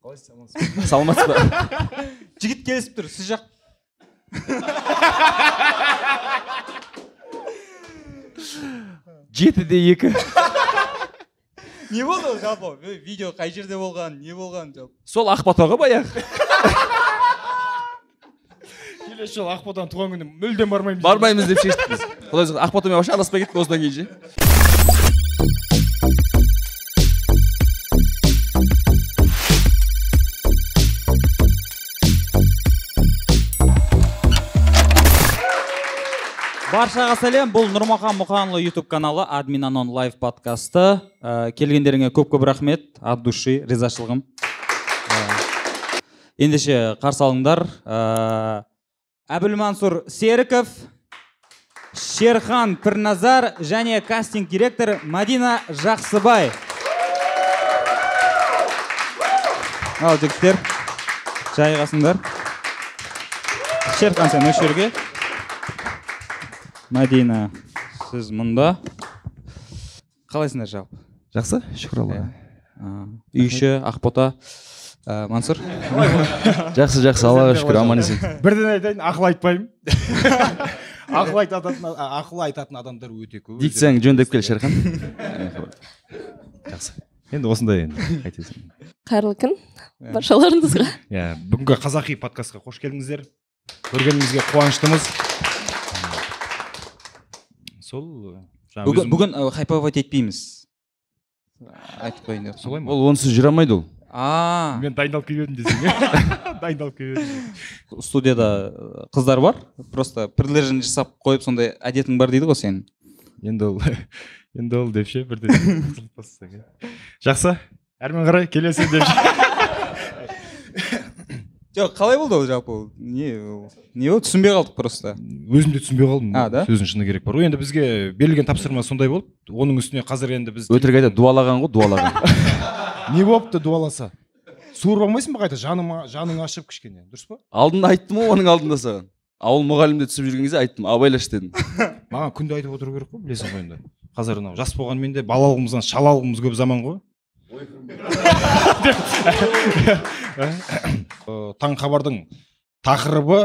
қалайсыз амансыз саламатсыз ба? Жігіт келісіп тұр сіз жақ жеті де екі. Не болды ол жалпы? Видео қай жерде болған не болған жалпы? Сол ақбота ғой баяғы келесі жолы ақботаның туған күніне мүлдем бармаймыз бармаймыз деп шештік біз. Құдай ақботамен вообще араласпай кеттік осыдан кейін ше. Баршаға сәлем. Бұл нұрмахан мұқанұлы ютуб каналы админ анон лайв подкасты. Ә, келгендеріңе көп көп рахмет. От души ризашылығым. Ә, ендеше қарсы алыңдар. Ә, әбілмансұр серіков шерхан пірназар және кастинг директор мадина жақсыбай. Ал жігіттер жайғасыңдар. Шерхан сен осы жерге. Мәдина сіз мұнда? Қалайсыңдар жалпы? Жақсы шүкір аллаға. Үй іші ақбота ә, мансұр? Жақсы жақсы аллаға шүкір аман есен. бірден айтайын ақыл айтпаймын. Ақыл айтатын ақыл айтатын адамдар өте көп. Дикцияң жөндеп кел шерхан. Жақсы. Енді осындай енді қайтесің. Қайырлы күн баршаларыңызға. Иә бүгінгі қазақи подкастқа қош келдіңіздер. Көргенімізге қуаныштымыз. Сол жаңа бүгін бүгін ә, хайповать етпейміз. Айтып қояйын деп солай ма? Ол онсыз жүре алмайды ол. А. Мен дайындалып келіп едім десең дайындалып келіп едім. Студияда ә, қыздар бар. Просто приближение жасап қойып сондай әдетің бар дейді ғой сенің енді ол енді ол деп ше бірден иә. Жақсы. Әрмен қарай келесі деп жоқ қалай болды ол жалпы? Ол не ол не болды түсінбей қалдық просто. Өзім де түсінбей қалдым. А, да? сөздің шыны керек бар. Ғой енді бізге берілген тапсырма сондай болды. Оның үстіне қазір енді біз өтірік айтады дуалаған ғой дуалаған. Не болыпты дуаласа? Суырып алмайсың ба қайта? Жаныма жаның ашып кішкене. Дұрыс па? Алдында айттым ғой оның алдында саған. Ауыл мұғалімде түсіп жүрген кезде айттым абайлаш дедім. Маған күнде айтып отыру керек қой білесің ғой енді. Қазір анау жас болғанмен де балалығымыздан шалалығымыз көп заман ғой. Э, таң хабардың тақырыбы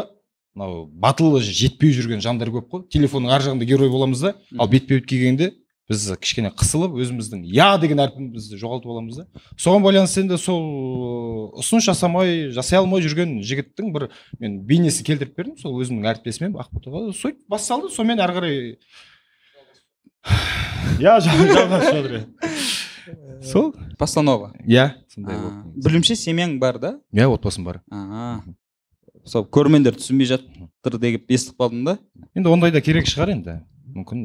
мынау батылы жетпей жүрген жандар көп қой. Телефонның ар жағында герой боламыз да. Ал бетпе бет келгенде біз кішкене қысылып өзіміздің я деген әрпімізді жоғалтып аламыз да. Соған байланысты енді сол э, ұсыныс жасамай жасай алмай жүрген жігіттің бір мен бейнесін келтіріп бердім. Сол өзімнің әріптесіме ақботаға сөйтіп басталды сонымен ары қарай иә жалғасып жатыр сол? Постанова. Иә сондай білуімше семьяң бар да? Иә отбасым бар. Сол көрермендер түсінбей жатыр деп естіп қалдым да? Енді ондай да керек шығар енді. Мүмкін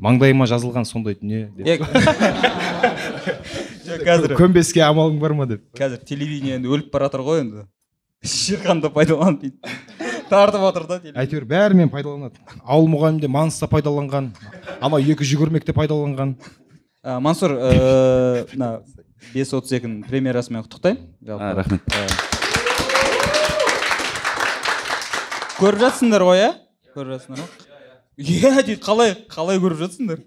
маңдайыма жазылған сондай дүние деп. Е, жоқ, қазір көнбеске амалың бар ма деп. Қазір телевидение енді өліп бара жатыр ғой енді. Шерханды пайдаланып дейді тартып отыр да әйтеуір бәрімен пайдаланады. Ауыл мұғалімде маныста пайдаланған анау екі жүгірмекте пайдаланған. Ә, мансұр ыыы, мына бес отыз екінің премьерасымен құттықтаймын. Жалпы. А, рахмет. Көріп жатсыңдар ғой иә? Көріп жатсыңдар ғой иә дейді қалай қалай көріп жатсыңдар?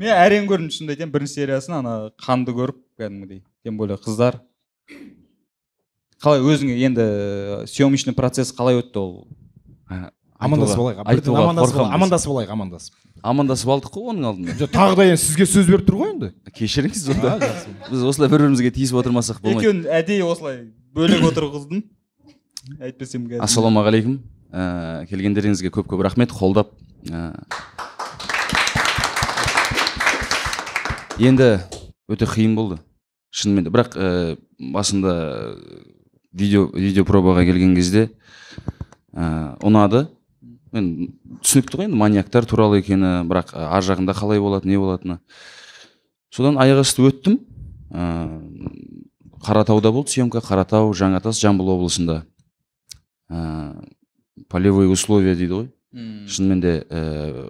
Мен әрең көрдім шынымды айтайын бірінші сериясын ана қанды көріп кәдімгідей тем более қыздар. Қалай өзіңе енді съемочный процесс қалай өтті ол? Амандасып алайық. Бірден амандасып алайық амандасып алайық амандасып. Амандасып алдық қой оның алдында. Жоқ тағы да енді сізге сөз беріп тұр ғой енді. Кешіріңіз онда. Біз осылай бір бірімізге тиісіп отырмасақ болмайды. Екеуін әдейі осылай бөлек отырғыздым әйтпесем қазір ассалаумағалейкум. Ә, келгендеріңізге көп көп рахмет. Қолдап ә. енді өте қиын болды. Шынымен де. Бірақ ә, басында видео видео пробаға келген кезде ә, ұнады. Енді түсінікті ғой енді маньяктар туралы екені бірақ ар жағында қалай болады не болатыны. Содан аяқ асты өттім. Ә, қаратауда болды съемка қаратау жаңатас жамбыл облысында. Ә, полевой условия дейді ғой. М, шынымен де ә,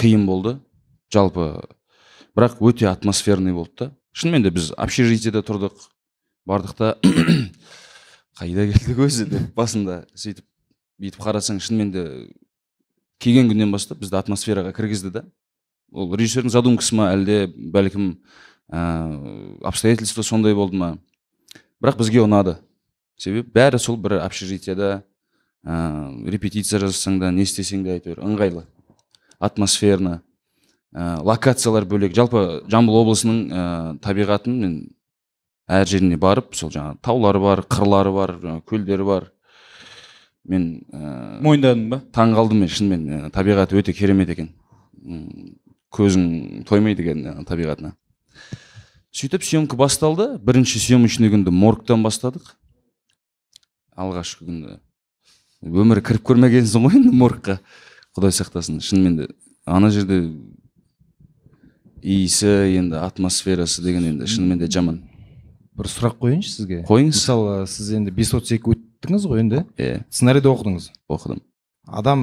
қиын болды. Жалпы бірақ өте атмосферный болды да. Шынымен де біз общежитиеде тұрдық. Бардық та қайда келдік өзі деп басында сөйтіп бүйтіп қарасаң шынымен де келген күннен бастап бізді атмосфераға кіргізді да. Ол режиссердің задумкасы ма әлде бәлкім ә, обстоятельства сондай болды ма? Бірақ бізге ұнады. Себебі бәрі сол бір общежитияда ә, репетиция жазсаң да не істесең де әйтеуір ыңғайлы атмосферно. Ә, локациялар бөлек. Жалпы жамбыл облысының ә, табиғатын мен әр жеріне барып сол жаңағы таулары бар қырлары бар көлдері бар мен ә, мойындадың ба? таң қалдым мен шынымен ә, табиғаты өте керемет екен. Көзің тоймайды екен ә, табиғатына. Сөйтіп съемка басталды. Бірінші съемочный күнді моргтан бастадық. Алғашқы күнді. Өмірі кіріп көрмегенсің ғой енді моргқа. Құдай сақтасын. Шынымен де ана жерде иісі енді атмосферасы деген енді шынымен де жаман. Бір сұрақ қояйыншы сізге. Қойыңыз. Мысалы сіз енді бес отыз екі өттіңіз ғой енді. Иә сценарийді оқыдыңыз? Оқыдым. Адам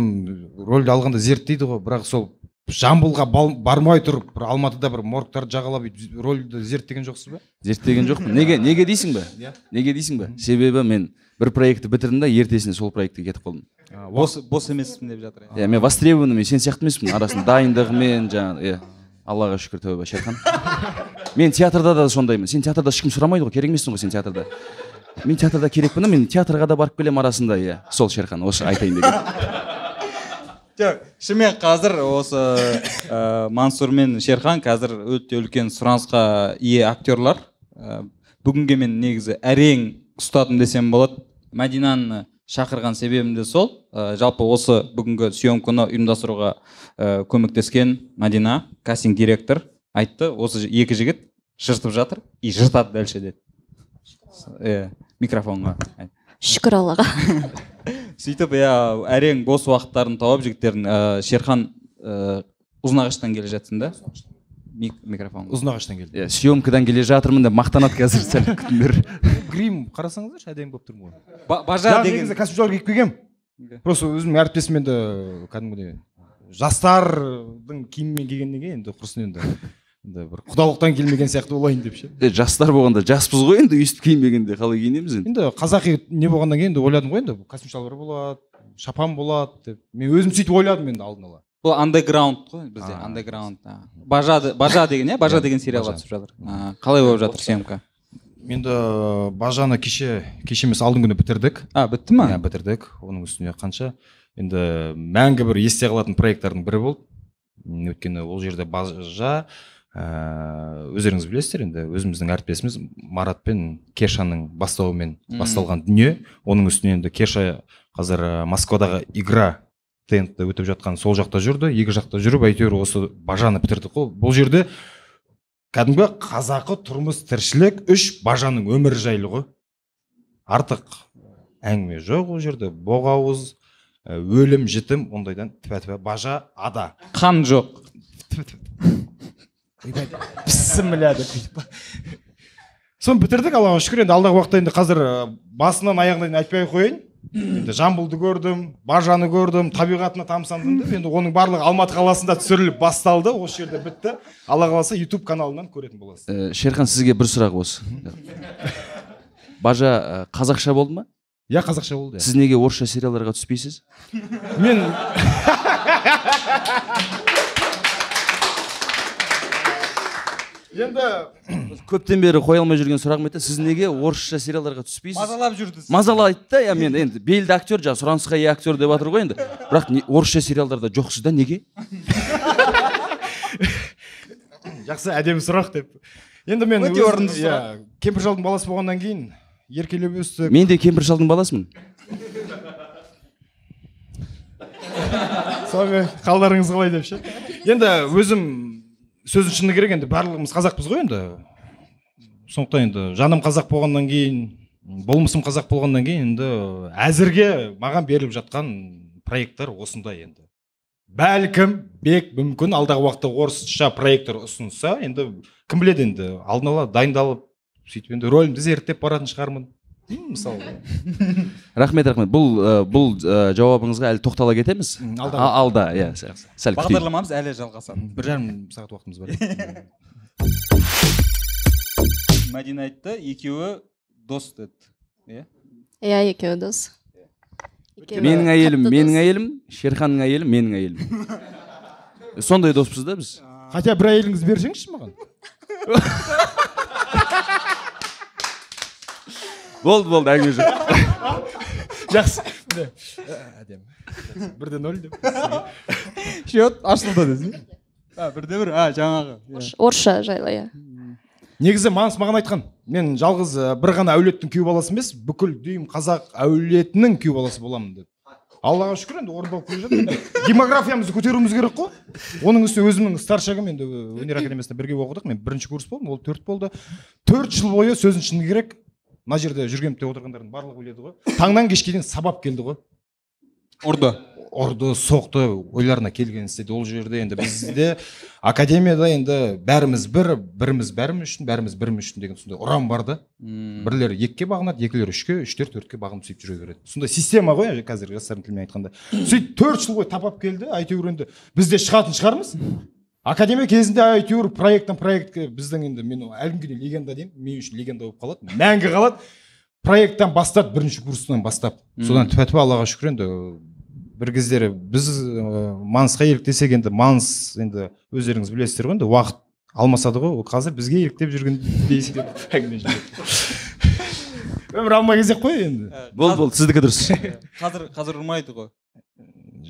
рөлді алғанда зерттейді ғой бірақ сол жамбылға бал- бармай тұрып бір алматыда бір моргтарды жағалап рөлді зерттеген жоқсыз ба? Зерттеген жоқпын. Неге неге дейсің ба Иә. неге дейсің ба себебі мен бір проектті бітірдім да ертесіне сол проектке кетіп қалдым. Бос бос емеспін деп жатыр иә. иә мен востребованный мен сен сияқты емеспін. Арасында дайындығымен жаңағы иә аллаға шүкір тәуба шерхан мен театрда да сондаймын. Сен театрда ешкім сұрамайды ғой керек емессің ғой сен театрда. Мен театрда керекпін мен театрға да барып келемін арасында иә. Сол шерхан осы айтайын деген. Жоқ шынымен қазір осы ә, мансұр мен шерхан қазір өте үлкен сұранысқа ие актерлар. Ә, бүгінге мен негізі әрең ұстадым десем болады. Мәдинаны шақырған себебім де сол. Ә, жалпы осы бүгінгі съемканы ұйымдастыруға ә, көмектескен мәдина кастинг директор айтты. Осы екі жігіт жыртып жатыр и жыртады дальше деді. Иә микрофонға. Шүкір аллаға. Сөйтіп иә әрең бос уақыттарын тауып жігіттердің ә, шерхан ә, ұзынағаштан келе жатсың да? Мик, микрофон. Ұзынағаштан келді. Иә съемкадан келе жатырмын деп мақтанады қазір сәл күтіңдер грим қарасаңыздаршы әдемі болып тұрмын ғой Ба- бажа деген негізі костюмшылар киіп келгенмін просто өзімнің әріптесім енді кәдімгідей жастардың киімімен келгеннен кейін енді құрсын енді. Енді бір құдалықтан келмеген сияқты болайын деп ше. Е, жастар болғанда жаспыз ғой енді өйстіп киінбегенде қалай киінеміз енді? Енді қазақи не болғаннан кейін енді ойладым ғой енді костюм шалбар болады шапан болады деп. Мен өзім сөйтіп ойладым енді алдын ала. Бұл андеграунд қой бізде андеграунд бажа бажа деген иә? Бажа деген сериалға түсіп жатыр. Қалай болып жатыр съемка? Енді бажаны кеше кеше емес алдыңғы күні бітірдік. А бітті ма иә бітірдік. Оның үстіне қанша. Енді мәңгі бір есте қалатын проекттардың бірі болды. Өйткені ол жерде бажа ә, өздеріңіз білесіздер енді өзіміздің әріптесіміз марат пен кешаның бастауымен басталған дүние. Оның үстіне енді кеша қазір ә, москвадағы игра тнт өтіп жатқан сол жақта жүрді екі жақта жүріп әйтеуір осы бажаны бітірдік қой. Бұл жерде кәдімгі қазақы тұрмыс тіршілік үш бажаның өмірі жайлы ғой. Артық әңгіме жоқ ол жерде. Боғауыз өлім жітім ондайдан тіпә тіпә бажа ада. Қан жоқ. Бісміллә деп бүйтіп соны бітірдік аллаға шүкір. Енді алдағы уақытта енді қазір басынан аяғына дейін айтпай ақ қояйын. Енді жамбылды көрдім бажаны көрдім табиғатына тамсандым деп. Енді оның барлығы алматы қаласында түсіріліп басталды. Осы жерде бітті. Алла қаласа ютуб каналынан көретін боласыз. Ә, шерхан сізге бір сұрақ осы. Бажа қазақша болды ма? Иә қазақша болды иә. сіз неге орысша сериалдарға түспейсіз? Мен енді көптен бері қоя алмай жүрген сұрағым еді сіз неге орысша сериалдарға түспейсіз? Мазалап жүрді мазалайды да иә мен енді белді актер жаңағы сұранысқа ие актер деп жатыр ғой енді. Бірақ орысша сериалдарда жоқсыз да неге? Жақсы әдемі сұрақ деп. Енді мен Өте орынды сұрақ. иә, кемпір шалдың баласы болғаннан кейін еркелеп өстік. Мен де кемпір шалдың баласымын сонымен қалдарыңыз қалай деп ше? Енді өзім сөздің шыны керек енді барлығымыз қазақпыз ғой енді. Сондықтан енді жаным қазақ болғаннан кейін болмысым қазақ болғаннан кейін енді әзірге маған беріліп жатқан проекттер осындай енді. Бәлкім бек мүмкін алдағы уақытта орысша проекттер ұсынса енді кім біледі енді алдын ала дайындалып сөйтіп енді рөлімді зерттеп баратын шығармын. Мысалы. Рахмет рахмет. Бұл ә, бұл ә, жауабыңызға әлі тоқтала кетеміз? Алда. Иә сәл бағдарламамыз әлі жалғасады. Бір жарым сағат уақытымыз бар иә. мәдина айтты екеуі дос деді иә? Иә екеуі дос. Менің әйелім менің әйелім шерханның әйелі менің әйелім. Сондай доспыз да біз? Хотя бір әйеліңізді берсеңізші маған? болды болды әңгіме жоқ. Жақсы. Міне әдемі. Бірде нөл деп. Счет ашылды десің а бірде бір а жаңағы иә. орысша жайлы иә. Негізі манс маған айтқан мен жалғыз бір ғана әулеттің күйеу баласы емес бүкіл дүйім қазақ әулетінің күйеу баласы боламын деп. Аллаға шүкір енді орындалып келе жатыр. Демографиямызды көтеруіміз керек қой. Оның үстіне өзімнің старшагім енді өнер академиясында бірге оқыдық. Мен бірінші курс болдым ол төрт болды. Төрт жыл бойы сөздің шыны керек мына жерде жүргенов деп отырғандардың барлығы біледі ғой. Таңнан кешке дейін сабап келді ғой. Ұрды. Ұрды соқты ойларына келгенін істеді ол жерде енді бізде академияда енді бәріміз бір біріміз бәріміз үшін бәріміз біріміз үшін деген сондай ұран бар да. Бірлері екіге бағынады екілері үшке үштер төртке бағынып сөйтіп жүре береді. Сондай система ғой қазір жастардың тілімен айтқанда. Сөйтіп төрт жыл бойы тапап келді әйтеуір енді біз де шығатын шығармыз. Академия кезінде әйтеуір проекттен проектке біздің енді мен әлі күнге дейін легенда деймін. Мен үшін легенда болып қалады. Мәңгі қалады. Проекттен бастап бірінші курстан бастап. Содан тәпа аллаға шүкір енді бір кездері біз ә, мансқа еліктесек енді манс енді өздеріңіз білесіздер ғой енді уақыт алмасады ғой. Ол қазір бізге еліктеп жүрген әңгіме өмір алма кезек қой енді. Болды болды сіздікі дұрыс. Қазір қазір ұрмайды ғой.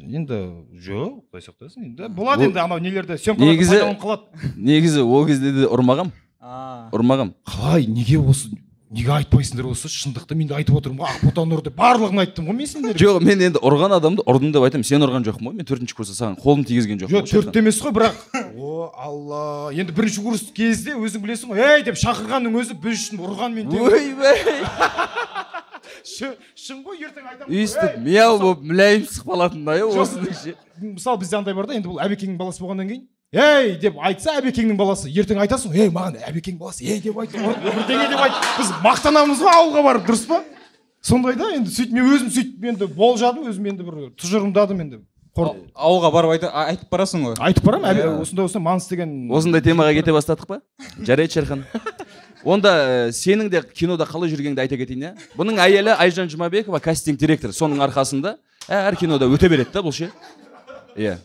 Енді жоқ құдай сақтасын. Енді болады енді анау нелерде съемкаларда Негізі- пайдаланып қалады. негізі ол кезде де ұрмағам. А. Ұрмағам. Қалай? Неге осы неге айтпайсыңдар осы? Шындықты мен де айтып отырмын ғой. Ақботан ұр деп барлығын айттым ғой мен сендерге. Жоқ мен енді ұрған адамды ұрдым деп айтамын. Сен ұрған жоқпын ғой. Мен төртінші курста саған қолым тигізген жоқпын жоқ төртте емес қой бірақ. О алла. Енді бірінші курс кезде өзің білесің ғой. Ей деп шақырғанның өзі біз үшін ұрғанмен тең ойбай шын ғой ертең айтамын. Өйстіп мяу болып мүләйім шығып қалатындай осының ше мысалы бізде андай бар да енді бұл әбекеңнің баласы болғаннан кейін ей деп айтса әбекеңнің баласы ертең айтасың ей маған әбекең баласы ей деп айт бірдеңе деп айт біз мақтанамыз ғой ауылға барып дұрыс па? Сондай да енді сөйтіп мен өзім сөйтіп енді болжадым өзім енді бір тұжырымдадым енді. Қор- ауылға барып айта- айтып барасың ғой. Айтып барамын әбе осындай осындай манс деген осындай темаға кете бастадық па? Жарайды шерхан. Онда ә, сенің де кинода қалай жүргеніңді айта кетейін иә? Бұның әйелі айжан жұмабекова кастинг директор соның арқасында әр кинода өте береді да бұл ше? Иә.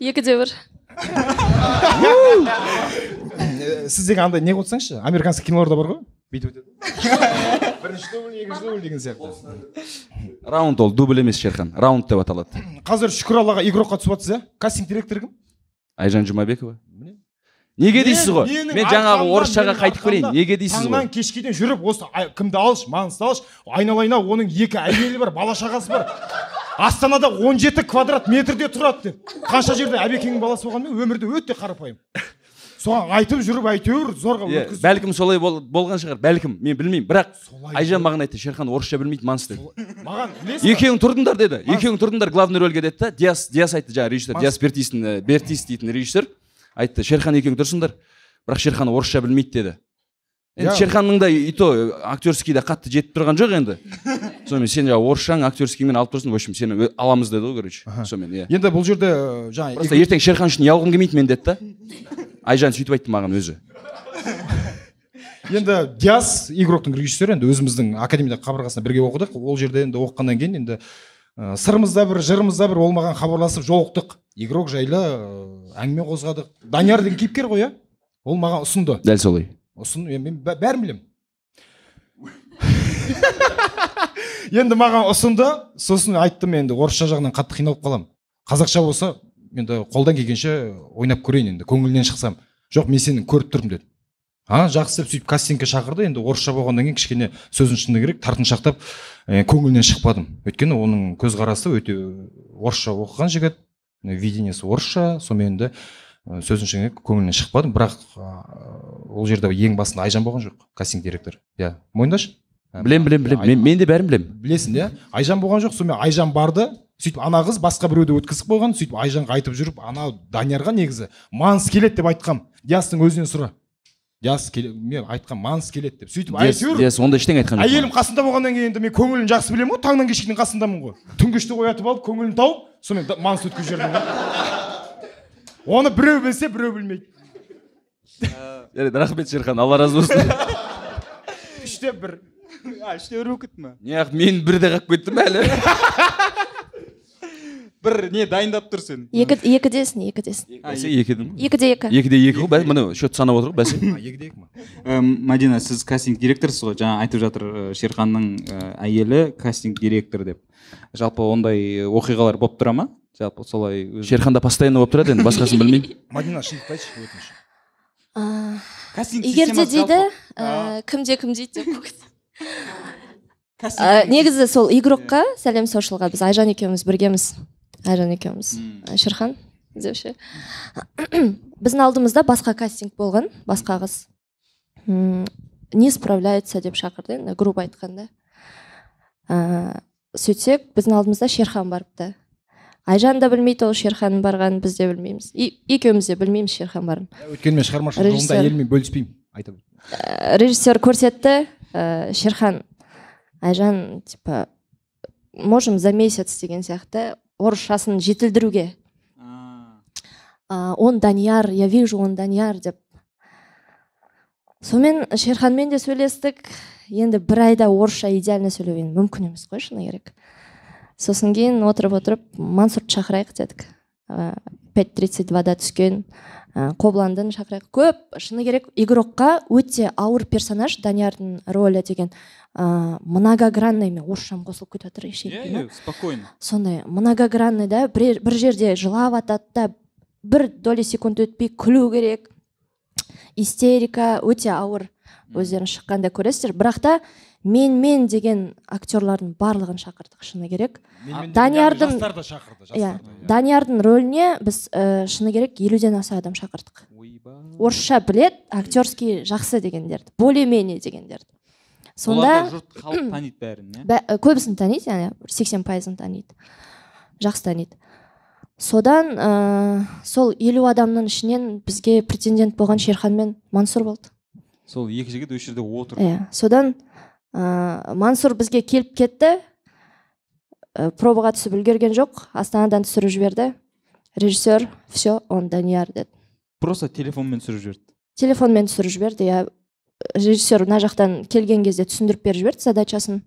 Екі де бір. Э, сіз деген андай не қойсаңызшы американский киноларда бар ғой бүйтіп өтеді. Бірінші дубль екінші дубль деген сияқты. Раунд ол дубль емес шерхан раунд деп аталады. Қазір шүкір аллаға игрокқа түсіп жатсыз иә? Кастинг директор кім? Айжан жұмабекова. Неге дейсіз ғой? мен жаңағы орысшаға қайтып келейін. неге дейсіз таңнан ғой? кешке дейін жүріп осы кімді алшы маңызды алшы? Айналайын ау оның екі әйелі бар бала шағасы бар. Астанада 17 квадрат метрде тұрады деп. Қанша жерде әбекеңнің баласы болғанмен өмірде өте қарапайым. Соған айтып жүріп әйтеуір зорға өткізіп бәлкім солай бол- болған шығар бәлкім. Мен білмеймін бірақ Солай айжан маған айтты шерхан орысша білмейді манс деді маған білесіз екеуің тұрдыңдар деді. Екеуің тұрдыңдар главный рөлге деді да. Диас диас айтты жаңағы режиссер диас бертис дейтін режиссер. Айтты шерхан екеуің тұрсыңдар бірақ шерхан орысша білмейді деді. Енді шерханның да и то актерский да қатты жетіп тұрған жоқ енді. Сонымен сен жаңағы орысшаң актерскиймен алып тұрсың в общем сені аламыз деді ғой короче сонымен иә. Енді бұл жерде э, жаңа просто ертең шерхан үшін ұялғым келмейді мен деді да. Айжан сөйтіп айтты маған өзі. Енді диас игроктың режиссері енді өзіміздің академияда қабырғасында бірге оқыдық. Ол жерде енді оқығаннан кейін енді ә, сырымызда бір жырымызда бір ол маған хабарласып жолықтық. Игрок жайлы ә, әңгіме қозғадық. Данияр деген кейіпкер ғой иә? Ол маған ұсынды. Дәл солай. Ұсын мен бә- бәрін білемін. Енді маған ұсынды. Сосын айттым енді орысша жағынан қатты қиналып қаламын. Қазақша болса енді қолдан келгенше ойнап көрейін енді көңілінен шықсам. Жоқ мен сені көріп тұрмын деді а жақсы деп сөйтіп кастингке шақырды. Енді орысша болғаннан кейін кішкене сөзін шыны керек. Тартыншақтап ә, көңілінен шықпадым. Өйткені оның көзқарасы өте орысша оқыған жігіт. Видениесі орысша. Сонымен де ә, сөзін шыны керек көңілінен шықпадым. Бірақ ол жерде ең басында айжан болған жоқ кастинг директор. Иә мойындашы? Білем білем білем мен, мен де бәрін білемін. Білесің иә? Айжан болған жоқ сонымен айжан барды. Сөйтіп ана қыз басқа біреуді өткізіп қойған. Сөйтіп айжанға айтып жүріп анау даниярға негізі манс келеді деп айтқам. Диастың өзінен сұра. Диас келе мен айтқам манс келеді деп. Сөйтіп әйтеуір ондай ештеңе айтқан жоқ әйелім қасында болғаннан кейін енді мен көңілін жақсы білемін ғой таңнан кешке дейін қасындамын ғой. Түнгі үште оятып алып көңілін тауып сонымен манс өткізіп жібердім ғой. Оны біреу білсе біреу білмейді. Жарайды рахмет шерхан алла разы болсын. Үште бір. А үште бір болып кетті ма неғып мен бірде қалып кеттім әлі. Бір не дайындап тұр сен? Екі екідесің екідесің бәсе екі ғой екіде екі екіде екі. Ғой бәсе міне счет санап отырмық бәсе. Екі де екі ма? Ә, мадина сіз кастинг директорсыз ғой жаңа айтып жатыр ә, шерханның ә, әйелі кастинг директор деп. Жалпы ондай оқиғалар болып тұра ма? Жалпы солай өз- шерханда постоянно болып тұрады енді басқасын білмеймін. Мадина шындықты айтшы өтініш егер де дейді кімде кім дейді деп Кастинг- негізі сол игрокқа сәлем сошылға біз айжан екеуміз біргеміз. Айжан екеуміз. Ә, шерхан деуші біздің алдымызда басқа кастинг болған басқа қыз. М, не справляется деп шақырды енді грубо айтқанда. Ә, сөйтсек біздің алдымызда шерхан барыпты. Айжан да білмейді ол шерханның барғанын біз де білмейміз. И- екеуміз де білмейміз шерхан барын. Өйткені мен шығармашылық жолында әйеліммен бөліспеймін айта Ә, режиссер көрсетті ә, шерхан айжан типа можем за месяц деген сияқты. Орысшасын жетілдіруге. Он данияр я вижу он данияр деп. Сонымен шерханмен де сөйлестік. Енді бір айда орысша идеально сөйлеу енді мүмкін емес қой шыны керек. Сосын кейін отырып отырып мансұрды шақырайық дедік. Пять тридцать двада түскен. Ә, қобландыны шақырайық көп. Шыны керек игрокқа өте ауыр персонаж даниярдың рөлі деген ә, многогранный мен орысшам қосылып кетіп жатыр иә ішейін иә спокойно. сондай многогранный да бір, бір жерде жылап атады да бір доля секунд өтпей күлу керек. Истерика өте ауыр. Өздеріңіз шыққанда көресіздер. Бірақ та мен мен деген актерлардың барлығын шақырдық шыны керек. Даниярдың- жастар да шақырды иә да, даниярдың рөліне біз ә, шыны керек елуден аса адам шақырдық. Орысша білет актерский жақсы дегендерді более менее дегендерді. Сонда жұрт халық таниды бәрін иә Бә- көбісін таниды яғни сексен пайызын таниды. Жақсы таниды. Содан ә, сол елу адамның ішінен бізге претендент болған шерхан мен мансұр болды. Сол екі жігіт осы жерде отыр иә содан ә, мансұр бізге келіп кетті. Ә, пробаға түсіп үлгерген жоқ. Астанадан түсіріп жіберді. Режиссер все он данияр деді. Просто телефонмен түсіріп жіберді. Телефонмен түсіріп жіберді. Иә режиссер мына жақтан келген кезде түсіндіріп беріп жіберді задачасын.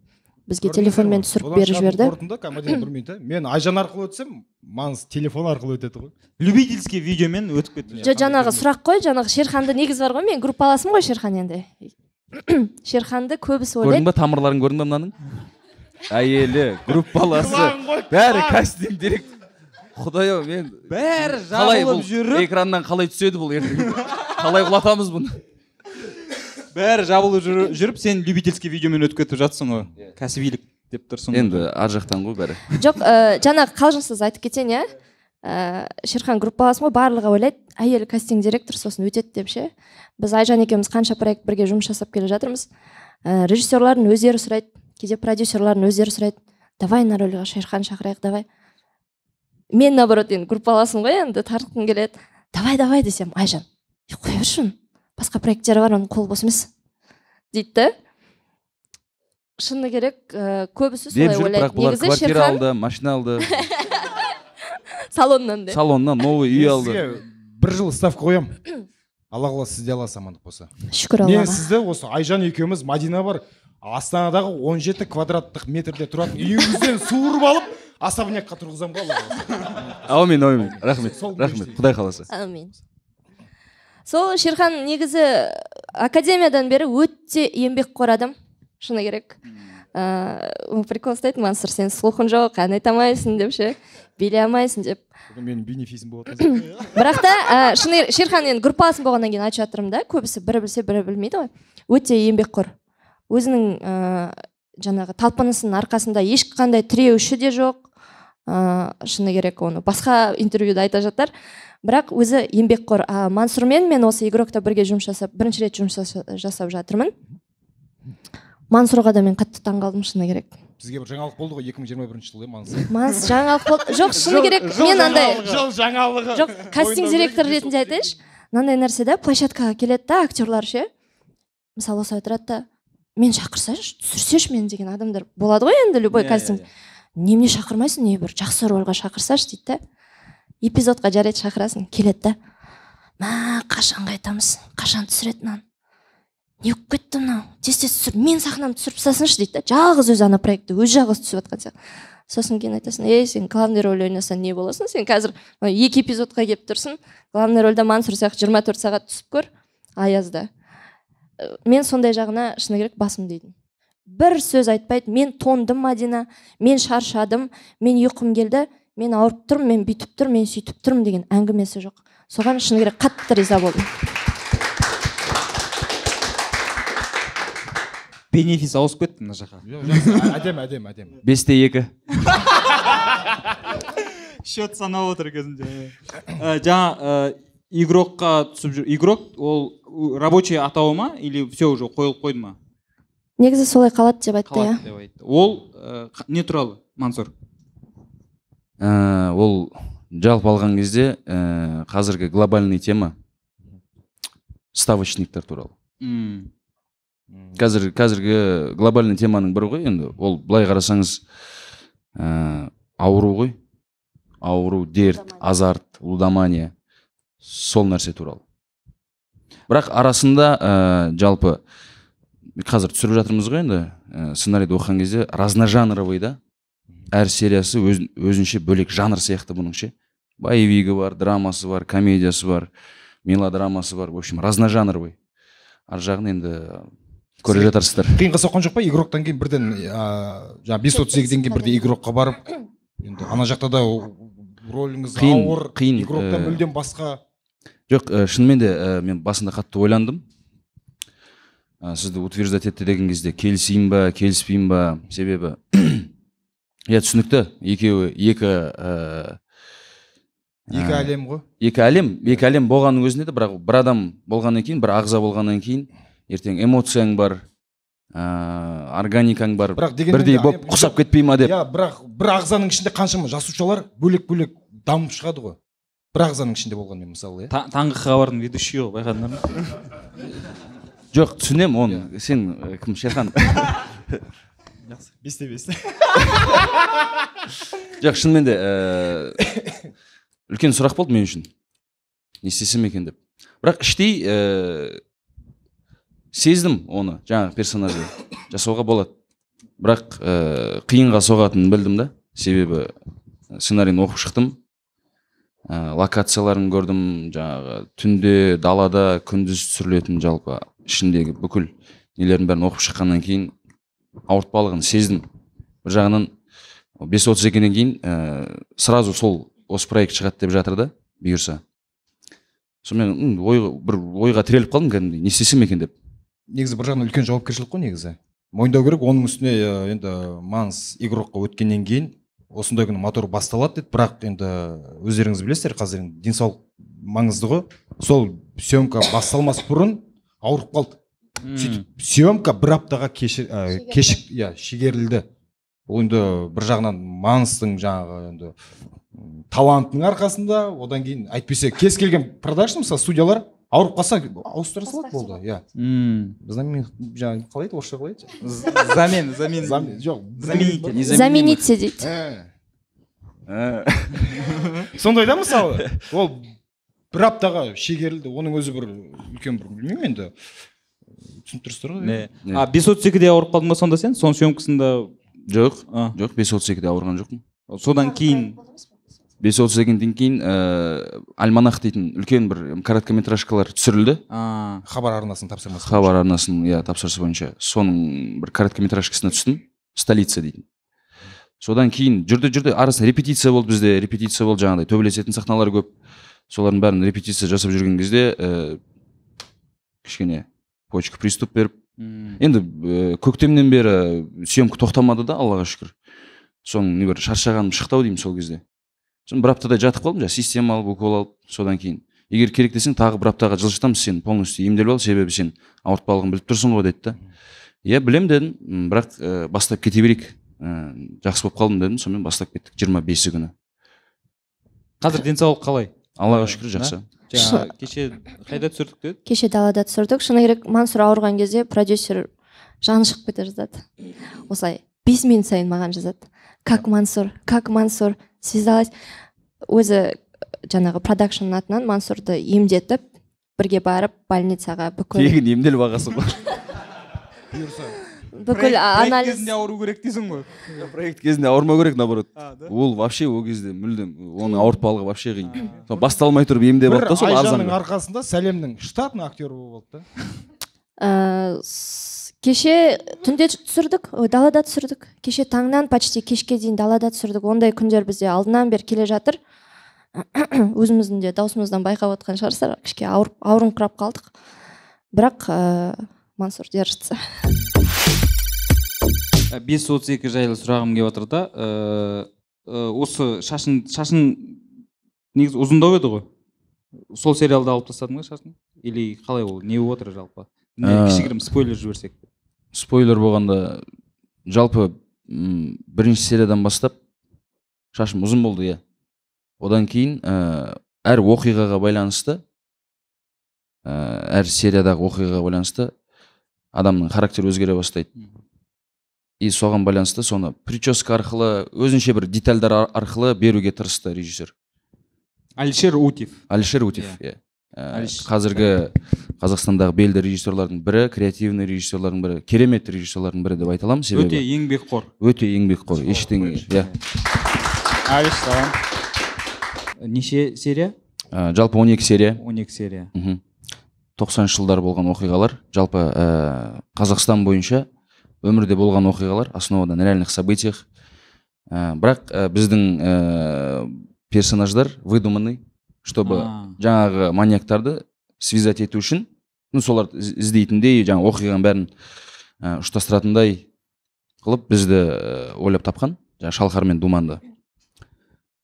Бізге телефонмен түсіріп беріп жіберді. қорытынды комедия білмейді мен айжан арқылы өтсем манс телефон арқылы өтеді ғой. Любительский видеомен өтіп кетті. Жо жаңағы сұрақ қой жаңағы шерханды негізі бар ғой мен группаласым ғой шерхан енді. шерханды көбісі көрдің ойлайды ба тамырларын көрдің ба мынаның? Әйелі группаласы бәрі кастинг директор құдай ау мен бәрі жабылып жүріп экраннан қалай түседі бұл? Ертең қалай құлатамыз бұны? Бәрі жабылып жүріп, сен любительский видеомен өтіп кетіп жатсың ғой. Кәсібилік деп тұрсың ғой. енді ар жақтан ғой бәрі. Жоқ ә, жаңағы қалжыңсыз айтып кетейін иә? Ә, шерхан группаласым ғой барлығы ойлайды. Әйелі кастинг директор сосын өтеді деп ше. Біз айжан екеуміз қанша проект бірге жұмыс жасап келе жатырмыз. Ә, режиссерлардың өздері сұрайды. Кейде продюсерлардың өздері сұрайды. Давай на рөлге шерхан шақырайық давай. Мен наоборот енді группаласым ғой енді тартқым келеді. Давай давай десем айжан «Е, қоя берші басқа проекттері бар оның қолы бос емес дейді да шыны керек ә, көбісі солай ойлайды. негізі алды машина алды. салоннан да салоннан новый үй Мен алды. сізге бір жыл ставка қоямын алла қаласа сізде аласыз амандық болса. Шүкір мен аллаға. сізді осы айжан екеуміз мадина бар астанадағы 17 квадраттық метрде тұратын үйіңізден суырып алып особнякқа тұрғызамын ғой алла қаласа. Әумин әумин. Рахмет рахмет. құдай қаласа. Әумин. Сол шерхан негізі академиядан бері өте еңбекқор адам. Шыны керек. Ыыы прикол ұстайды мансұр сен слухың жоқ ән айта алмайсың деп ше? Билей алмайсың деп. Бүгін менің бенефисім қазір. бірақ та ә, шыны шерхан енді группаласым болғаннан кейін айтып жатырмын да көбісі бірі білсе бірі білмейді ғой. Өте еңбекқор. Өзінің ә, жаңағы талпынысының арқасында ешқандай тіреуші де жоқ. Ә, шыны керек оны басқа интервьюда айта жатар. Бірақ өзі еңбекқор. А мансұрмен мен осы игрокта бірге жұмыс жасап бірінші рет жұмыс жаса- жасап жатырмын. Мансұрға да мен қатты таңқалдым шыны керек. Бізге бір жаңалық болды ғой 2021 жылы маңызды манс жаңалық болды жоқ шыны керек мен андай жыл жаңалығы. Жоқ кастинг директор ретінде айтайыншы. Мынандай нәрсе да площадкаға келеді да актерлар ше. Мысалы осылай тұрады да мен шақырсайшы түсірсеші мені деген адамдар болады ғой енді любой Иә, кастинг. иә, немене шақырмайсың не бір жақсы рольға шақырсашы дейді да. Эпизодқа жарайды шақырасың келеді да. Мә қашан қайтамыз қашан түсіреді мынаны? Не болып кетті мынау. Тез тез түсір мен сахнамды түсіріп тастасыншы дейді да. Жалғыз өзі ана проектті өзі жалғыз түсіп жатқан сияқты. Сосын кейін айтасың ей сен главный роль ойнасаң не боласың? Сен қазір екі эпизодқа келіп тұрсың. Главный рольда мансұр сияқты жиырма төрт сағат түсіп көр аязда Э, мен сондай жағына шыны керек басым дейтін бір сөз айтпайды мен тондым мадина мен шаршадым мен ұйқым келді мен ауырып тұрмын мен бүйтіп тұрмын мен сөйтіп тұрмын деген әңгімесі жоқ. Соған шыны керек қатты риза болдым. Бенефис ауысып кетті мына жаққа. Әдемі әдемі әдемі. Бесте екі. Счет санап отыр кезінде. Ә, жаңа ә, игрокқа түсіп жүр. Игрок ол рабочий атауы ма или все уже қойылып қойды ма? Негізі солай қалады деп айтты иә. қалады деп айтты. Ол ә, не туралы мансұр? Ол жалпы алған кезде қазіргі глобальный тема ставочниктер туралы. М, қазір қазіргі глобальный теманың бірі ғой енді. Ол былай қарасаңыз ә, ауру ғой. Ауру дерт азарт лудомания. Сол нәрсе туралы. Бірақ арасында ә, жалпы қазір түсіріп жатырмыз ғой енді ә, сценарийді оқыған кезде разножанровый да. Әр сериясы өз, өзінше бөлек жанр сияқты бұның ше боевигі бар драмасы бар комедиясы бар мелодрамасы бар. В общем разножанровый. Ар жағын енді көре жатарсыздар. қиынға соққан жоқ па? игроктан кейін бірден ыыы жаңағы бес отыз екіден кейін бірде игрокқа барып енді ана жақта да роліңіз Қиын, ауыр қиын, игроктан э, мүлдем басқа. жоқ ә, шынымен де ә, мен басында қатты ойландым. Ә, сізді утверждать етті деген кезде келісейін ба келіспеймін ба? Себебі иә түсінікті. Екеуі екі ә, екі әлем ғой. екі әлем екі әлем болғанның өзінде де бірақ бір адам болғаннан кейін бір ағза болғаннан кейін ертең эмоцияң бар ә, органикаң бар. Бірақ дегенмен бірдей де- болып құсап кетпей ма деп? иә бірақ бір ағзаның ішінде қаншама жасушалар бөлек бөлек дамып шығады ғой. Бір ағзаның ішінде болғанмен мысалы иә. Та- таңғы хабардың ведущийі ғой байқадыңдар ма жоқ түсінемін оны. Сен ә, кім шерхан бесте бес жоқ шынымен де ііі үлкен сұрақ болды мен үшін. Не істесем екен деп. Бірақ іштей ііі сездім оны жаңағы персонажды. Жасауға болады. Бірақ ііі қиынға соғатынын білдім да. Себебі сценарийін оқып шықтым. Ә, локацияларын көрдім. Жаңағы түнде далада күндіз түсірілетін жалпы ішіндегі бүкіл нелердің бәрін оқып шыққаннан кейін ауыртпалығын сездім. Бір жағынан бес отыз екіден кейін ә, сразу сол осы проект шығады деп жатыр да бұйырса. Сонымен ойға бір ойға тіреліп қалдым кәдімгідей. Не істесем екен деп. Негізі бір жағынан үлкен жауапкершілік қой негізі. Мойындау керек оның үстіне ә, енді манс игрокқа өткеннен кейін осындай күні мотор басталады деді. Бірақ енді өздеріңіз білесіздер қазір енді денсаулық маңызды ғой. Сол съемка басталмас бұрын ауырып қалды. Сөйтіп съемка бір аптаға кеші, ә, кешік иә шегерілді. Ол енді бір жағынан манстың жаңағы енді талантының арқасында одан кейін әйтпесе кез келген продакшн мысалы студиялар ауырып қалса ауыстыра салады болды иә. М, знамен жаңағы қалай еді орысша қалай еді? Замен замен Зам- жоқ Замените. Дейді сондай да мысалы? Ол бір аптаға шегерілді оның өзі бір үлкен бір білмеймін енді? Түсініп тұрсыздар ғой. А бес отыз екіде ауырып қалдың ба сонда сен? Соның съемкасында? Жоқ. Жоқ бес отыз екіде ауырған жоқпын. Содан кейін бес отыз екіден кейін ііі альманах дейтін үлкен бір короткометражкалар түсірілді. Хабар арнасының тапсырмасы хабар арнасының иә тапсырысы бойынша. Соның бір короткометражкасына түстім. Столица дейтін. Содан кейін жүрді жүрді арасында репетиция болды бізде репетиция болды жаңағыдай. Төбелесетін сахналар көп. Солардың бәрін репетиция жасап жүрген кезде ііі кішкене почка приступ беріп. Енді ііі көктемнен бері съемка тоқтамады да аллаға шүкір. Соның не бір шаршағаным шықты ау деймін сол кезде. Сосын бір аптадай жатып қалдым жаңағы система алып укол алып содан кейін. Егер керек десең тағы бір аптаға жылжытамыз сен полностью емделіп ал себебі сен ауыртпалығын біліп тұрсың ғой деді да. Иә білем дедім бірақ ә, бастап кете берейік. Ә, жақсы болып қалдым дедім сонымен бастап кеттік жиырма бесі күні. Қазір денсаулық қалай? Аллаға шүкір жақсы. Жаңа кеше қайда түсірдік деді? кеше далада түсірдік. Шыны керек мансұр ауырған кезде продюсер жаны шығып кете жаздады осылай бес минут сайын маған жазады. Как мансұр как мансұр связалась. Өзі жаңағы продакшнның атынан мансұрды емдетіп бірге барып больницаға бүкіл тегін емделіп ағасы ғой бүкіл анализ кезінде ауыру керек дейсің ғой. Проект кезінде ауырмау керек наоборот. А, да? ол вообще ол кезде мүлдем оны ауыртпалығы вообще қиын. Сол басталмай тұрып емдеп алды да сол арзан арқасында сәлемнің штатный актері болып алды да. С- кеше түнде түсірдік. Ой, далада түсірдік. Кеше таңнан почти кешке дейін далада түсірдік. Ондай күндер бізде алдынан бері келе жатыр. Өзіміздің де даусымыздан байқап отқан шығарсыздар. Кішке ауырып ауырыңқырап қалдық. Бірақ ә, мансұр держится. Бес отыз екі жайлы сұрағым келіп жатыр да э, э, осы шашың шашың негізі ұзындау еді ғой. Сол сериалда алып тастадың ба шашың или қалай ол не болып отыр жалпы? Ә, кішігірім спойлер жіберсек. Спойлер болғанда жалпы м, бірінші сериядан бастап шашым ұзын болды иә. Одан кейін ә, әр оқиғаға байланысты ә, әр сериядағы оқиғаға байланысты адамның характері өзгере бастайды. И соған байланысты соны прическа арқылы өзінше бір детальдар ар- арқылы беруге тырысты режиссер. Әлішер утев алишер утев Иә. иә. Ә, Алиш. Қазіргі қазақстандағы белді режиссерлардың бірі креативный режиссерлардың бірі керемет режиссерлардың бірі деп айта аламын. Себебі өте еңбекқор өте еңбекқор ештеңе иә. Әліш саған неше серия? Ә, жалпы 12 серия. 12 серия. Мхм. Тоқсаныншы жылдар болған оқиғалар жалпы ә, қазақстан бойынша өмірде болған оқиғалар основада на реальных событиях. Ә, бірақ ә, біздің ә, персонаждар выдуманный. Чтобы жаңағы маньяктарды связать ету үшін ну соларды із- іздейтіндей жаңағы оқиғаның бәрін ә, ұштастыратындай қылып бізді ә, ойлап тапқан жаңағы шалқар мен думанды.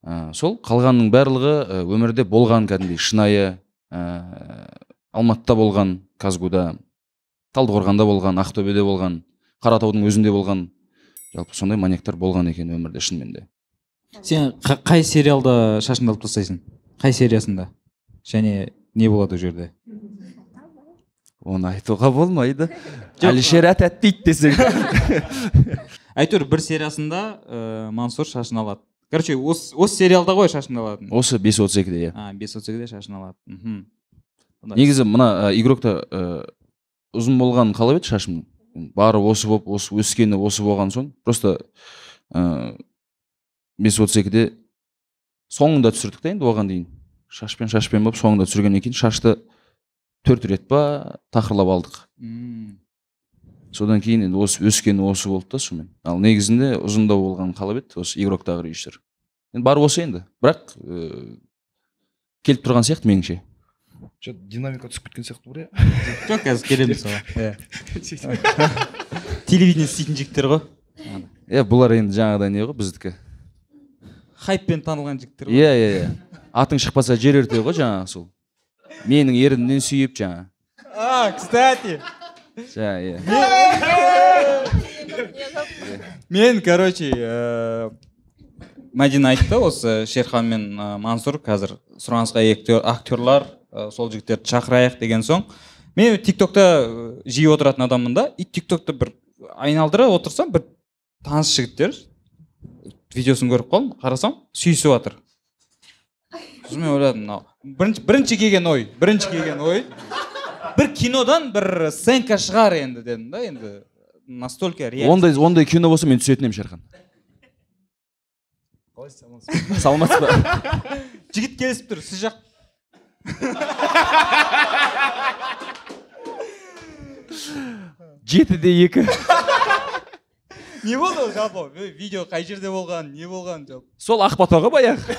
Ә, сол қалғанның барлығы ә, өмірде болған кәдімгідей шынайы ә, алматыда болған казгуда талдықорғанда болған ақтөбеде болған қаратаудың өзінде болған жалпы сондай маньяктар болған екен өмірде шынымен де сен қа- қай сериалда шашыңды алып тастайсың? Қай сериясында? Және не болады ол жерде? Оны айтуға болмайды. Әлішер ат әтпейді десең. Әйтеуір бір сериясында ә, мансұр шашын алады короче осы осы сериалда ғой шашын алатын осы бес отыз екіде иә. Бес отыз екіде шашын алады мхм негізі мына ә, игрокта ә, ұзын болғанын қалап еді шашым? Бары осы болып осы өскені осы болған соң просто ә, бес отыз екіде соңында түсірдік та енді оған дейін. Шашпен шашпен болып соңында түсіргеннен кейін шашты төрт рет па тақырлап алдық. М. содан кейін енді осы өскені осы болды да сонымен. Ал негізінде ұзындау болғанын қалап еді осы игроктағы режиссер енді бары осы енді. Бірақ ә, келіп тұрған сияқты меніңше. Че динамика түсіп кеткен сияқты бар иә жоқ қазір келеміз соған телевидение істейтін жігіттер ғой. Иә бұлар енді жаңағыдай не ғой біздікі. Хайппен танылған жігіттер ғой. Иә иә иә. Атың шықпаса жер өрте ғой жаңағы сол. Менің ерінімнен сүйіп жаңа а кстати. Иә. Мен короче ә, мәдина айтты осы шерхан мен ә, мансұр қазір сұранысқа актерлар ә, сол жігіттерді шақырайық деген соң мен тиктокта ә, жиі отыратын адаммын да и тиктокты бір айналдыра отырсам бір таныс жігіттер видеосын көріп қалдым қарасам сүйісіп жатыр сосын мен ойладым мынау бірінші, бірінші келген ой бірінші келген ой. Бір кинодан бір сценка шығар енді дедім да енді настолько реально. Ондай ондай кино болса мен түсетін едім шерхан. Саламатсыз ба? Жігіт келісіп тұр сіз жақ. Жетіде екі. Не болды ол жалпы Э, видео қай жерде болған не болған жалпы сол ақбата ғой баяғы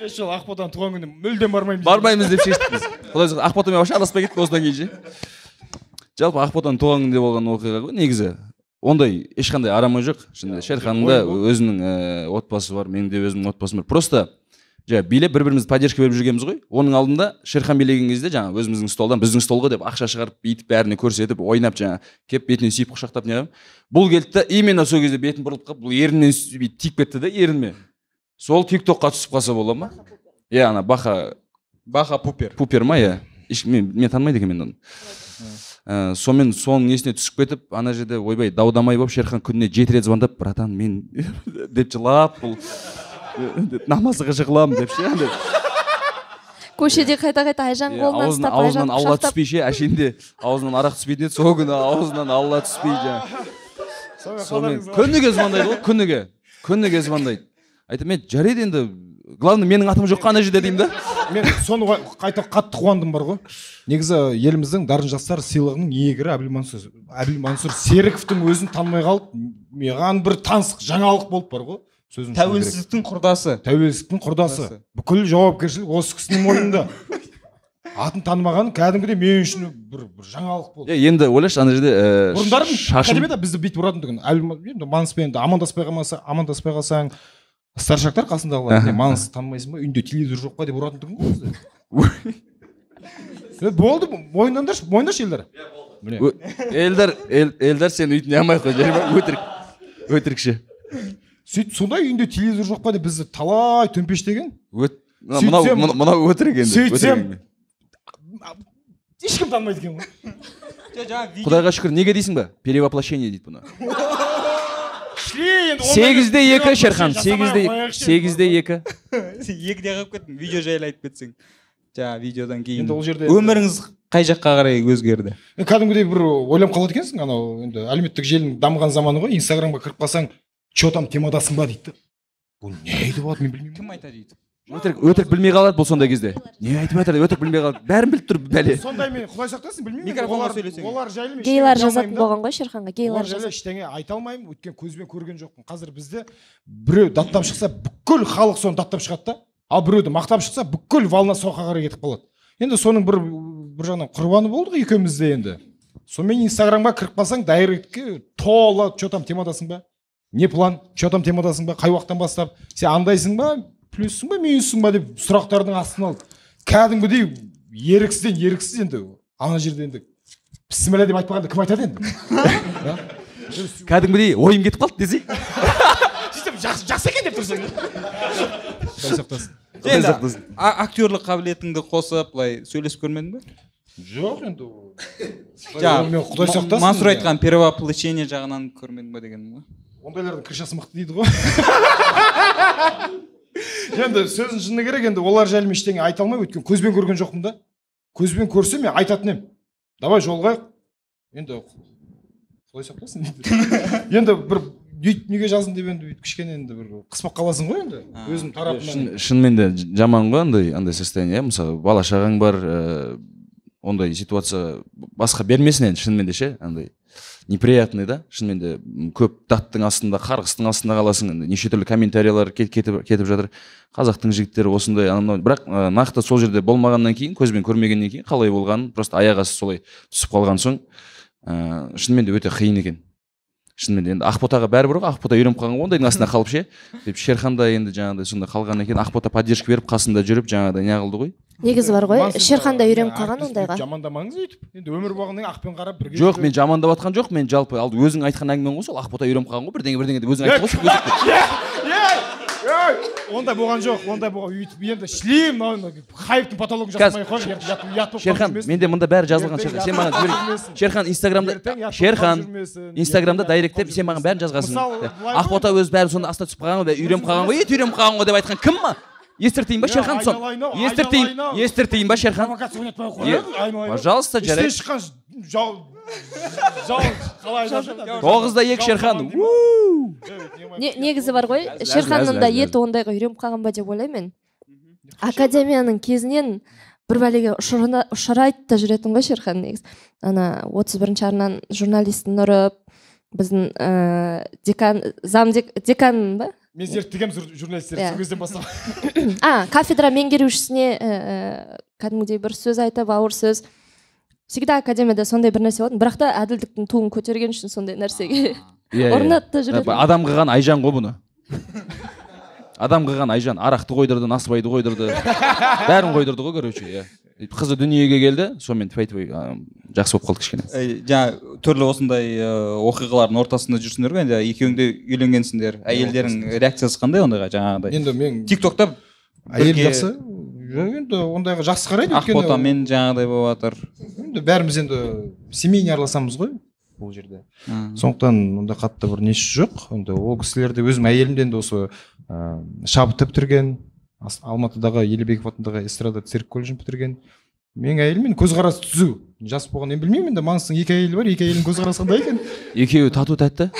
келесі жолы ақботаның туған күніне мүлдем бармаймыз бармаймыз деп шештік біз. Құдай жазса ақботамен вообще араласпай кеттік осыдан кейін ше. Жалпы ақботаның туған күнінде болған оқиға ғой негізі. Ондай ешқандай арамы жоқ. Шынында шерханның да өзінің ііі отбасы бар менің де өзімнің отбасым бар. Просто жаңағы билеп бір бірімізді поддержка беріп жүргенбіз ғой. Оның алдында шерхан билеген кезде жаңағы өзіміздің столдан біздің стол ғой деп ақша шығарып бүйтіп бәріне көрсетіп ойнап жаңағы келіп бетінен сүйіп құшақтап неғып бұл келді да именно сол кезде бетін бұрылып қалып бұл еріннен сүй- бүйтіп тиіп кетті да ерніме сол тик токқа түсіп қалса бола ма? Иә ана баха баха пупер. Пупер ма? Иә. Мен, мен танымайды екенмін оны. Ә, сонымен соның несіне түсіп кетіп ана жерде ойбай дау дамай болып шерхан күніне жеті рет звондап братан мен деп жылап бұл. намазға жығыламын деп ше андай. көшеде қайта қайта айжан қолынан аузынан ұстап аузынан алла түспей ше әшейінде. Аузынан арақ түспейтін еді сол күні. Аузынан алла түспей жаңағы сонымен күніге звондайды ғой күніге. Күніге звондайды. Айтамын мен жарайды енді. Главное менің атым жоқ ана жерде деймін да. Мен соны қайта қатты қуандым бар ғой. Негізі еліміздің дарын жастар сыйлығының иегері әбілмансұр әбілмансұр серіковтің өзін танымай қалып маған бір таныс жаңалық болып бар ғой. Керек. тәуелсіздіктің құрдасы. Тәуелсіздіктің құрдасы. Бүкіл жауапкершілік осы кісінің мойнында. Атын танымағаны кәдімгідей мен үшін бір, бір жаңалық болды. Е, енді ойлашы ана жерде ә, бұрындары шашым бізді бүйтіп ұратын тұғын енді маныспен енді амандаспай қалмаса амандаспай қалсаң старшактар қасындағылар Аха. "Не, маныс танымайсың ба? Үйінде телевизор жоқ па деп ұратын тұғын ғой бізді. Е, болды мойындаңдаршы мойындашы елдар. Елдар ел- елдар сен өйтіп не алмай ақ қой жарай ма? Өтірік. Өтірікші сөйтіп сондай үйінде телевизор жоқ па деп бізді талай төмпештеген. Мынау мынау- өтірік енді сөйтсем- ешкім танымайды екен ғой. Құдайға шүкір неге дейсің ба? Перевоплощение дейді бұны. Сегізде екі шерхан сегізде сегізде екі. Екіде қалып кеттім видео жайлы айтып кетсең. Жаңағы видеодан кейін енді ол жерде өміріңіз қай жаққа қарай өзгерді? Кәдімгідей бір ойланып қалады екенсің анау енді әлеуметтік желінің дамыған заманы ғой инстаграмға кіріп қалсаң че там темадасың ба дейді да бұл не айтып жатыр мен білмеймін кім айтады өйтіп өтірік өтірік білмей қалады бұл сондай кезде. Не айтып жатыр деп өтірік білмей қалады. Бәрін біліп тұр бәле. Сондай мен құдай сақтасын білмеймін. Микрофонға олар, сөйлесең. олар жайлы мен гейлар жазатын болған ғой шерханға гейлар жайлы ештеңе айта алмаймын. Өйткені көзбен көрген жоқпын. Қазір бізде біреу даттап шықса бүкіл халық соны даттап шығады да. Ал біреуді мақтап шықса бүкіл волна соққа қарай кетіп қалады. Енді соның бір бір жағынан құрбаны болдық екеуміз де енді. Сонымен инстаграмға кіріп қалсаң дайректке тола че там темадасың ба не план? Че там темадасың ба? Қай уақыттан бастап? Сен андайсың ба? Плюссың ба минуссың ба деп сұрақтардың астына алды кәдімгідей еріксізден еріксіз енді. Ана жерде енді бісміллә деп айтпағанда кім айтады енді? Кәдімгідей ойым кетіп қалды десей сөйтіп жақсы жақсы екен деп тұрсаң. Құдай сақтасын. Енді актерлік қабілетіңді қосып былай сөйлесіп көрмедің ба жоқ енді жаңағы мен құдай сақтасын мансұр айтқан перевоплощение жағынан көрмедің ба дегенім ғой. Ондайлардың крышасы мықты дейді ғой. Енді сөздің шыны керек енді олар жайлы мен ештеңе айта алмаймын. Өйткені көзбен көрген жоқпын да. Көзбен көрсем мен айтатын едім. Давай жолығайық енді құдай сақтасын енді бір бүйтіп неге жаздың деп енді бүйтіп кішкене енді бір қыспақ қаласың ғой енді. Өзім тарапымнан. шын, шынымен де жаман ғой андай андай состояние. Мысалы бала шағаң бар ә, ондай ситуация басқа бермесін енді шынымен де ше андай. Неприятный да? Шынымен де көп даттың астында қарғыстың астында қаласың енді неше түрлі комментарийлер кет- кетіп, кетіп жатыр. Қазақтың жігіттері осындай анау бірақ ә, нақты сол жерде болмағаннан кейін көзбен көрмегеннен кейін қалай болғанын просто аяқ асты солай түсіп қалған соң ә, шынымен де өте қиын екен. Шынымен де енді ақботаға бәрібір ғой ақбота үйреніп қалған ғой ондайдың астында қалып ше? Деп шерхан да енді жаңағыдай сондай қалғаннан кейін ақбота поддержка беріп қасында жүріп жаңағыдай неғылды ғой? Негізі бар ғой шерхан да үйреніп қалған ондайға. жамандамаңыз өйтіп. Енді өмір болғаннан кейін ақпен қарап бірге жоқ мен жамандап жатқан жоқ мен жалпы. Ал өзің айтқан әңгімең ғой сол ақбота үйреніп қалған ғой бірдеңе бірдеңе деп өзің айтып Ей, ондай болған жоқ ондай болған. Өйтіп енді шлем мынау хайптың потологын жасамай ақ болып шерхан менде мында бәрі жазылған шерхан сен маған жібер. шерхан инстаграмда шерхан инстаграмда дайректеп сен маған бәрін жазғансың. Ғой. ақбота өзі бәрі соны астына түсіп қалған ғой үйреніп қалған ғой ет үйреніп қалған ғой деп айтқан кім ма? Естіртейін ба шерхан сон естіртейін естіртейін ба шерхан? Провокация ойнатпай ақ пожалуйста жарайды шыққан жау жау қалай жазады тоғызда екі шерхан. негізі бар ғой шерханның да еті ондайға үйреніп қалған ба деп ойлаймын. Мен академияның кезінен бір бәлеге ұшырайды да жүретін ғой шерхан негізі. Ана отыз бірінші арнаның журналистін ұрып біздің ә, декан зам дек- декан ба? Мен зерттегенмін жур- журналистерді Иә. сол кезден бастап а кафедра меңгерушісіне ә, кәдімгідей бір сөз айтып ауыр сөз. Всегда академияда сондай бір нәрсе болатын бірақ та әділдіктің туын көтерген үшін сондай нәрсеге Иә, иә. ұрынады да жүреді адам қылған айжан ғой бұны. Адам қылған айжан. Арақты қойдырды насыбайды қойдырды. Бәрін қойдырды ғой короче иә. Қызы дүниеге келді сонымен тфай тфай а, жақсы болып қалды кішкене Эй, жаңа түрлі осындай оқиғалардың ортасында жүрсіңдер ғой енді екеуің де үйленгенсіңдер әйелдерің реакциясы қандай ондайға жаңағыдай енді мен тик токта әйел жақсы жоқ енді ондайға жақсы қарайды ақботамен жаңағыдай болып жатыр енді бәріміз енді семейный араласамыз ғой бұл жерде. Сондықтан ондай қатты бір несі жоқ. Енді ол кісілерді өзім әйелім де енді осы ыыы шабыт бітірген алматыдағы елебеков атындағы эстрада цирк колледжін бітірген. Менің әйелім енді көзқарасы түзу. Жас болған енді білмеймін енді маңғыстың екі әйелі бар екі әйелдің көзқарасы қандай екен? Екеуі тату тәтті.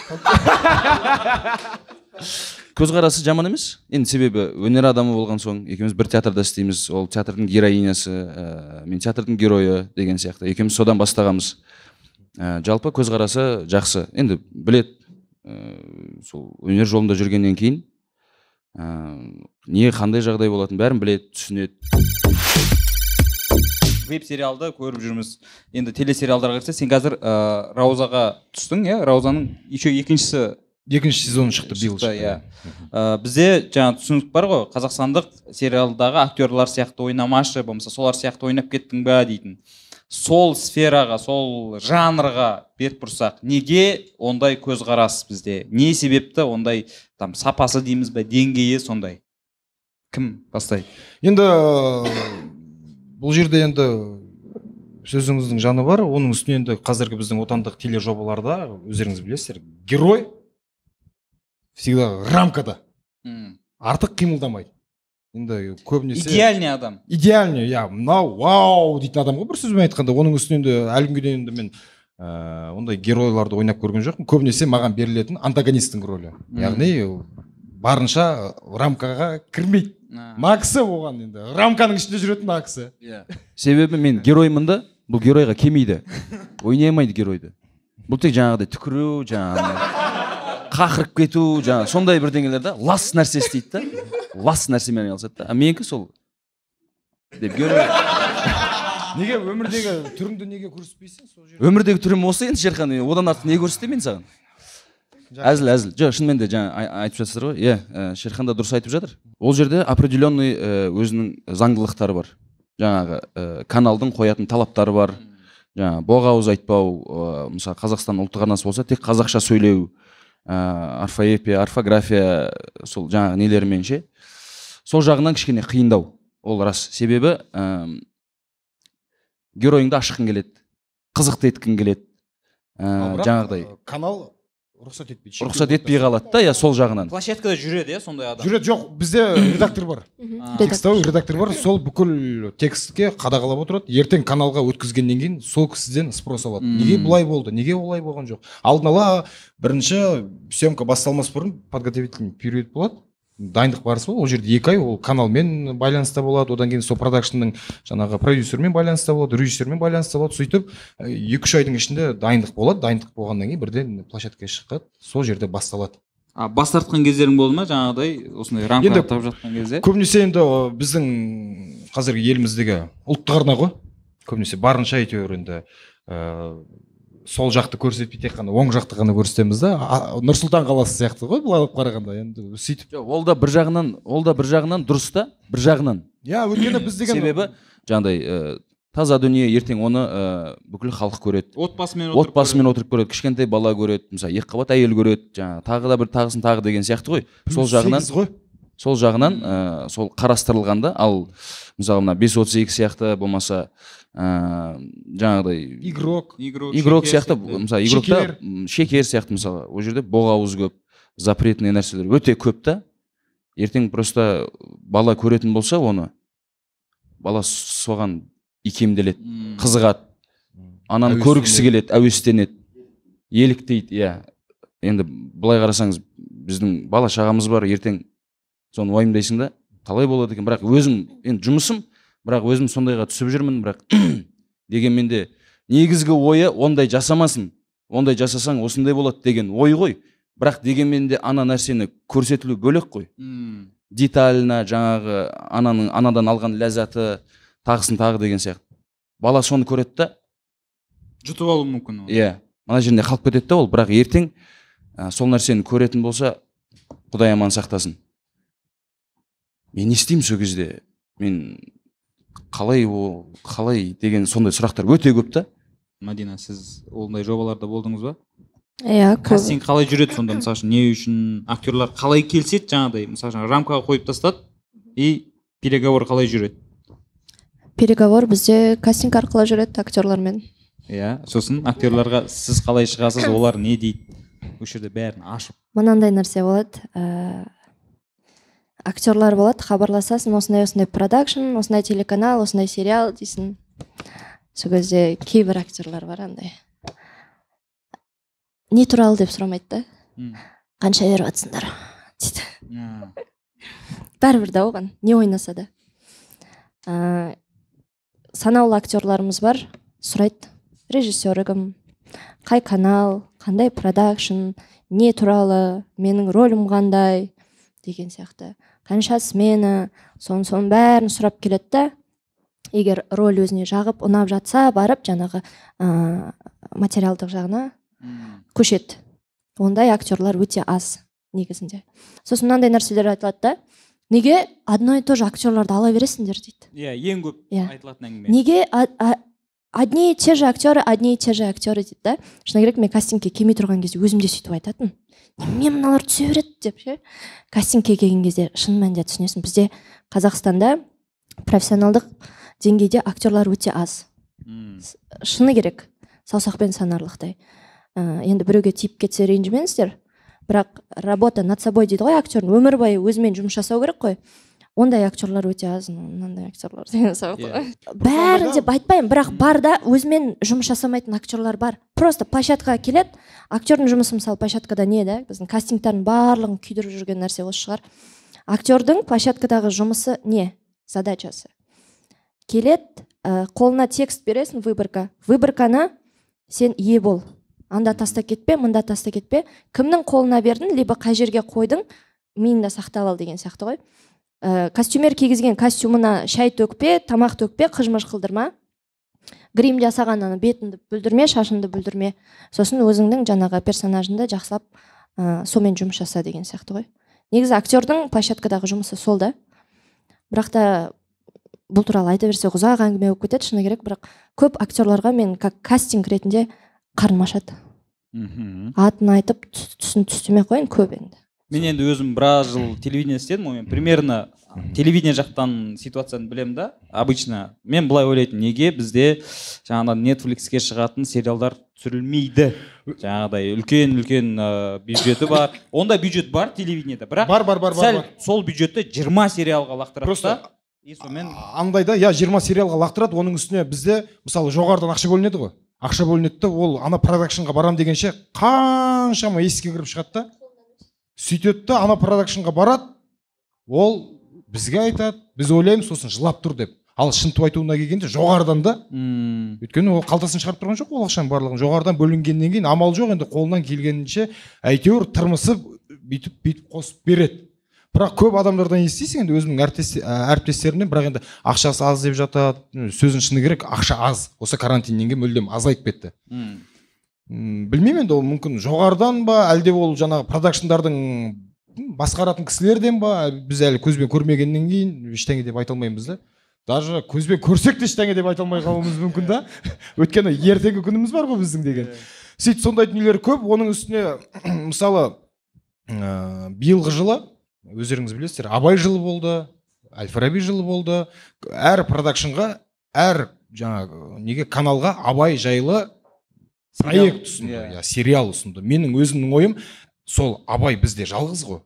Көзқарасы жаман емес. Енді себебі өнер адамы болған соң екеуміз бір театрда істейміз. Ол театрдың героинясы ә, мен театрдың геройы деген сияқты. Екеуміз содан бастағанбыз. Ә, жалпы көзқарасы жақсы. Енді білет ә, сол өнер жолында жүргеннен кейін ә, не қандай жағдай болатынын бәрін білет түсінеді. Веб сериалды көріп жүрміз. Енді телесериалдарға келсе сен қазір ә, раузаға түстің иә? Раузаның еще екіншісі екінші сезон шықты биыл иә. Ә, бізде жаңа түсінік бар ғой. Қазақстандық сериалдағы актерлар сияқты ойнамашы болмаса солар сияқты ойнап кеттің ба дейтін. Сол сфераға сол жанрға бет бұрсақ неге ондай көзқарас бізде? Не себепті ондай там сапасы дейміз бе деңгейі сондай. Кім бастайды? Енді бұл жерде енді сөзіңіздің жаны бар оның үстіне енді қазіргі біздің отандық тележобаларда өздеріңіз білесіздер герой всегда рамкада. Артық қимылдамайды енді көбінесе идеальный адам. Идеальный иә мынау вау дейтін адам ғой бір сөзбен айтқанда. Оның үстіне енді әлі күнге дейін енді мен ыыы ондай геройларды ойнап көрген жоқпын. Көбінесе маған берілетін антагонисттің рөлі яғни барынша рамкаға кірмейді. Мына кісі оған енді. Рамканың ішінде жүретін мына кісі себебі мен героймын да бұл геройға келмейді. Ойнай алмайды геройды. Бұл тек жаңағыдай түкіру жаңағы қақырып кету жаңағы сондай бірдеңелер да лас нәрсе істейді да. Лас нәрсемен айналысады да. А менікі сол. Деп герой неге өмірдегі түріңді неге көрсетпейсің сол жерде? өмірдегі түрім осы енді шерхан одан артық не көрсетемін мен саған? Әзіл әзіл. Жоқ шынымен де жаңа ай- айтып жатсыздар ғой. Иә ә, шерхан да дұрыс айтып жатыр. Ол жерде определенный ә, өзінің заңдылықтары бар. Жаңағы ә, каналдың қоятын талаптары бар. Жаңағы боғауыз айтпау мысалы қазақстан ұлттық арнасы болса тек қазақша сөйлеу ә, орфоэпия орфография сол жаңағы нелерімен ше. Сол жағынан кішкене қиындау. Ол рас. Себебі ә, геройыңды ашқың келеді қызықты еткің келеді. Ә, жаңағыдай. ә, канал рұқсат етпейді рұқсат етпей қалады да иә сол жағынан. Площадкада жүреді иә сондай адам? Жүреді жоқ бізде редактор бар. Текстовый редактор бар сол бүкіл текстке қадағалап отырады. Ертең каналға өткізгеннен кейін сол кісіден спрос алады. Неге бұлай болды неге олай болған жоқ? Алдын ала бірінші съемка басталмас бұрын подготовительный период болады. Дайындық барысы ол жерде екі ай ол каналмен байланыста болады. Одан кейін сол продакшнның жаңағы продюсермен байланыста болады режиссермен байланыста болады. Сөйтіп ә, екі үш айдың ішінде дайындық болады. Дайындық болғаннан кейін бірден площадкаға шығады сол жерде басталады. А бас тартқан кездерің болды ма? Жаңағыдай осындай рамка тағып жатқан кезде? көбінесе енді ы, біздің қазіргі еліміздегі ұлттық арна ғой. Көбінесе барынша әйтеуір енді ыыы сол жақты көрсетпей тек қана оң жақты ғана көрсетеміз да. Нұр сұлтан қаласы сияқты ғой былай алып қарағанда енді сөйтіп. Жоқ ол да бір жағынан ол да бір жағынан дұрыс та бір жағынан. Иә өйткені біз деген себебі жаңағыдай ә, таза дүние ертең оны ә, бүкіл халық көреді. Отбасымен отырып отбасымен отырып көреді кішкентай бала көреді мысалы екіқабат әйел көреді жаңағы тағы да бір тағысын тағы деген сияқты ғой. Сол жағынан ғой. сол жағынан ә, сол қарастырылғанда ал мысалы мына бес отыз екі сияқты болмаса ә, жаңағыдай игрок. Игрок игрок сияқты мысалы игрокта Шекер. сияқты мысалы ол жерде боғауыз көп запретный нәрселер өте көп та. Ертең просто бала көретін болса оны бала соған икемделеді қызығады. Ананы көргісі келеді әуестенеді. Еліктейді иә. Енді былай қарасаңыз біздің бала шағамыз бар ертең соны уайымдайсың да талай болады екен. Бірақ өзім енді жұмысым бірақ өзім сондайға түсіп жүрмін бірақ дегенмен де негізгі ойы ондай жасамасын ондай жасасаң осындай болады деген ой ғой. Бірақ дегенмен де ана нәрсені көрсетілу бөлек қой. М. деталына жаңағы ананың анадан алған ләззаты тағысын тағы деген сияқты. Бала соны көреді да. Жұтып алуы мүмкін иә. Мына жерінде қалып кетеді да ол. Бірақ ертең ә, сол нәрсені көретін болса құдай аман сақтасын. Мен не істеймін сол кезде? Мен қалай ол қалай деген сондай сұрақтар өте көп та. Мадина сіз ондай жобаларда болдыңыз ба? Иә кастинг қалай жүреді сонда? Мысалы үшін не үшін актерлар қалай келіседі? Жаңағыдай мысалы үшін рамкаға қойып тастады и переговор қалай жүреді? Переговор бізде кастинг арқылы жүреді актерлармен. Иә сосын актерларға сіз қалай шығасыз олар не дейді? Осы жерде бәрін ашып. Мынандай нәрсе болады. Ә, актерлар болады хабарласасың осындай осындай продакшн осындай телеканал осындай сериал дейсің. Сол кезде кейбір актерлар бар андай. Не туралы? деп сұрамайды да қанша беріп жатсыңдар дейді бәрібір да оған не ойнаса да. Ә, санаулы актерларымыз бар. Сұрайды. Режиссері кім қай канал қандай продакшн не туралы менің рөлім қандай? деген сияқты. Қанша смена соның соның бәрін сұрап келеді да егер роль өзіне жағып ұнап жатса барып жаңағы ә, материалдық жағына көшеді. Ондай актерлар өте аз негізінде. Сосын мынандай нәрселер айтылады да неге одно и то же актерларды ала бересіңдер дейді. Иә ең көп Иә. айтылатын әңгіме. Неге одни и те же актеры одни и те же актеры дейді да? Шыны керек мен кастингке келмей тұрған кезде өзім де сөйтіп айтатынмын. Немене мыналар түсе береді деп ше? Кастингке келген кезде шын мәнінде түсінесің. Бізде қазақстанда профессионалдық деңгейде актерлар өте аз. Шыны керек. Саусақпен санарлықтай. Ә, енді біреуге тиіп кетсе ренжімеңіздер. Бірақ работа над собой дейді ғой актердің. Өмір бойы өзімен жұмыс жасау керек қой. Ондай актерлар өте аз мынандай актерлар деген сияқты ғой бәрін деп айтпаймын бірақ бар да өзімен жұмыс жасамайтын актерлар бар. Просто площадкаға келеді актердің жұмысы мысалы площадкада не да біздің кастингтардың барлығын күйдіріп жүрген нәрсе осы шығар. Актердің площадкадағы жұмысы не? Задачасы. Келеді ә, қолына текст бересің выборка. Выборканы сен ие бол. Анда таста кетпе мында таста кетпе. Кімнің қолына бердің либо қай жерге қойдың миыңда сақтап ал деген сияқты ғой. Ә, костюмер кигізген костюмына шай төкпе тамақ төкпе қыжмыш қылдырма. Грим жасаған ана бетіңді бүлдірме шашыңды бүлдірме. Сосын өзіңнің жаңағы персонажыңды жақсылап ә, сонымен жұмыс жаса деген сияқты ғой. Негізі актердің площадкадағы жұмысы сол да. Бірақ та бұл туралы айта берсек ұзақ әңгіме болып кетеді шыны керек. Бірақ көп актерларға мен как кастинг ретінде қарным ашады мхм. атын айтып түс- түсін түстемей ақ қояйын көп енді. Мен енді өзім біраз жыл телевидение істедім ғой мен примерно телевидение жақтан ситуацияны білемін да. Обычно мен былай ойлайтынмын неге бізде жаңағыдай нетфликске шығатын сериалдар түсірілмейді? Жаңағыдай үлкен үлкен ыыы, бюджеті бар. Ондай бюджет бар телевидениеда бірақ бар бар бар бар, сәл бар. сол бюджетті 20 сериалға лақтырады Просто и сонымен андай да иә жиырма сериалға лақтырады. Оның үстіне бізде мысалы жоғарыдан ақша бөлінеді ғой. Ақша бөлінеді ол ана продакшнға барам дегенше қаншама есікке кіріп шығады да. Сөйтеді да ана продакшнға барады. Ол бізге айтады біз ойлаймыз сосын жылап тұр деп ал шынтып айтуына келгенде жоғарыдан да. М, өйткені ол қалтасын шығарып тұрған жоқ ол ақшаның барлығын. Жоғарыдан бөлінгеннен кейін амал жоқ енді қолынан келгенінше әйтеуір тырмысып бүйтіп бүйтіп қосып береді. Бірақ көп адамдардан естисің енді өзімнің ә, әріптестерімнен бірақ енді ақшасы аз деп жатады сөзін шыны керек ақша аз. Осы карантиннен кейін мүлдем азайып кетті. М. Білмеймін енді ол мүмкін жоғарыдан ба әлде ол жаңағы продакшндардың басқаратын кісілерден ба біз әлі көзбен көрмегеннен кейін ештеңе деп айта алмаймыз да. Даже көзбен көрсек те ештеңе деп айта алмай қалуымыз мүмкін да. Өйткені ертеңгі күніміз бар ғой біздің деген. Сөйтіп сондай дүниелер көп. Оның үстіне мысалы ә, биылғы жылы өздеріңіз білесіздер абай жылы болды әл фараби жылы болды. Әр продакшнға әр жаңағы неге каналға абай жайлы проект ұсынды Иә. иә сериал ұсынды. Менің өзімнің ойым сол абай бізде жалғыз ғой.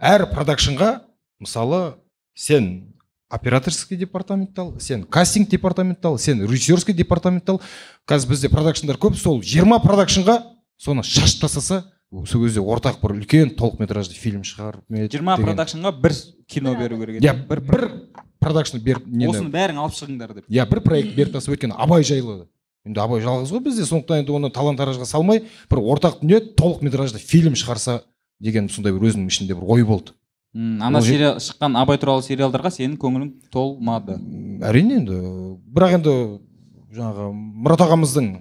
Әр продакшнға мысалы сен операторский департаментті ал сен кастинг департаментті ал сен режиссерский департаментті ал. Қазір бізде продакшндар көп сол 20 продакшнға соны шашып тастаса сол кезде ортақ бір үлкен толықметражды фильм шығарып не еді 20 деген. продакшнға бір кино беру керек иә еді. бір бір продакшн бер нені? Осының бәрін алып шығыңдар деп. Иә бір проект беріп тастап өйткені абай жайлы. Енді абай жалғыз ғой бізде сондықтан енді оны талан таражға салмай бір ортақ дүние толық метражды фильм шығарса деген сондай бір өзімнің ішімде бір ой болды. М, ана сериал шыққан абай туралы сериалдарға сенің көңілің толмады. Әрине енді. Бірақ енді жаңағы мұрат ағамыздың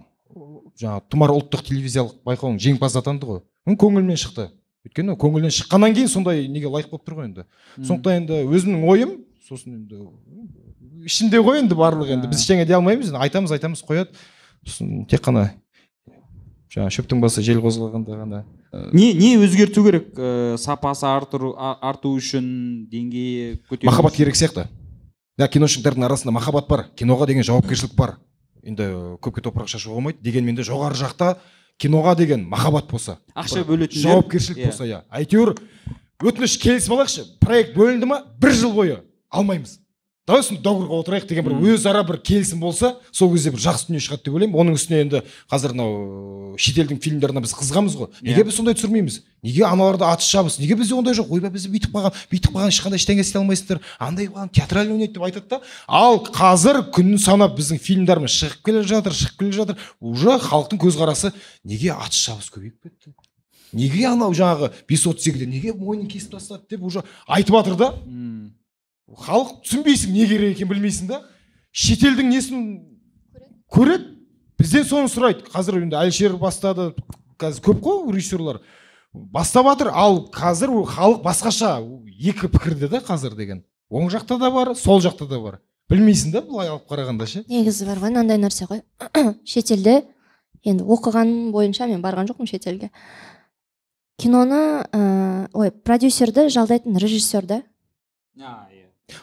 жаңағы тұмар ұлттық телевизиялық байқауының жеңімпазы атанды ғой. Көңілімнен шықты. Өйткені көңілінен шыққаннан кейін сондай неге лайық болып тұр ғой енді. Сондықтан енді өзімнің ойым сосын енді ішімде ғой енді барлығы енді. Біз ештеңе дей алмаймыз енді айтамыз айтамыз қояды. Сосын тек қана жаңағы шөптің басы жел қозғалғанда ғана не не өзгерту керек ә, сапасы артыру арту үшін деңгейі көтеру махаббат керек сияқты. Да киношниктардың арасында махаббат бар киноға деген жауапкершілік бар. Енді көпке топырақ шашуға болмайды. Дегенмен де жоғары жақта киноға деген махаббат болса. Ақша бір бөлетіндер жауапкершілік иә. болса иә. Әйтеуір өтініш келісіп алайықшы. Проект бөлінді ма? бір жыл бойы. Алмаймыз. Давай осыны договорға отырайық деген бір өзара бір келісім болса сол кезде бір жақсы дүние шығады деп ойлаймын. Оның үстіне енді қазір мынау шетелдің фильмдеріне біз қызығамыз ғой. Неге біз сондай түсірмейміз? Неге аналарды атыс шабыс неге бізде ондай жоқ? Ойбай бізде бүйтіп қалған бүйтіп қалған ешқандай ештеңе істей алмайсыздар. Андай болған театральный ойнайды деп айтады да. Ал қазір күн санап біздің фильмдарымыз шығып келе жатыр шығып келе жатыр. Уже халықтың көзқарасы неге атыс шабыс көбейіп кетті? Неге анау жаңағы бес отыз екіде неге мойнын кесіп тастады деп уже айтып жатыр да. Халық түсінбейсің не керек екенін білмейсің да. Шетелдің несін көреді? Бізден соны сұрайды. Қазір енді әлішер бастады қазір көп қой режиссерлар. Бастап жатыр ал қазір халық басқаша екі пікірде да қазір деген. Оң жақта да бар сол жақта да бар. Білмейсің да былай алып қарағанда ше? Негізі бар ғой мынандай нәрсе ғой. Шетелде енді оқыған бойынша мен барған жоқпын шетелге. Киноны ә, ой продюсерді жалдайтын режиссер да.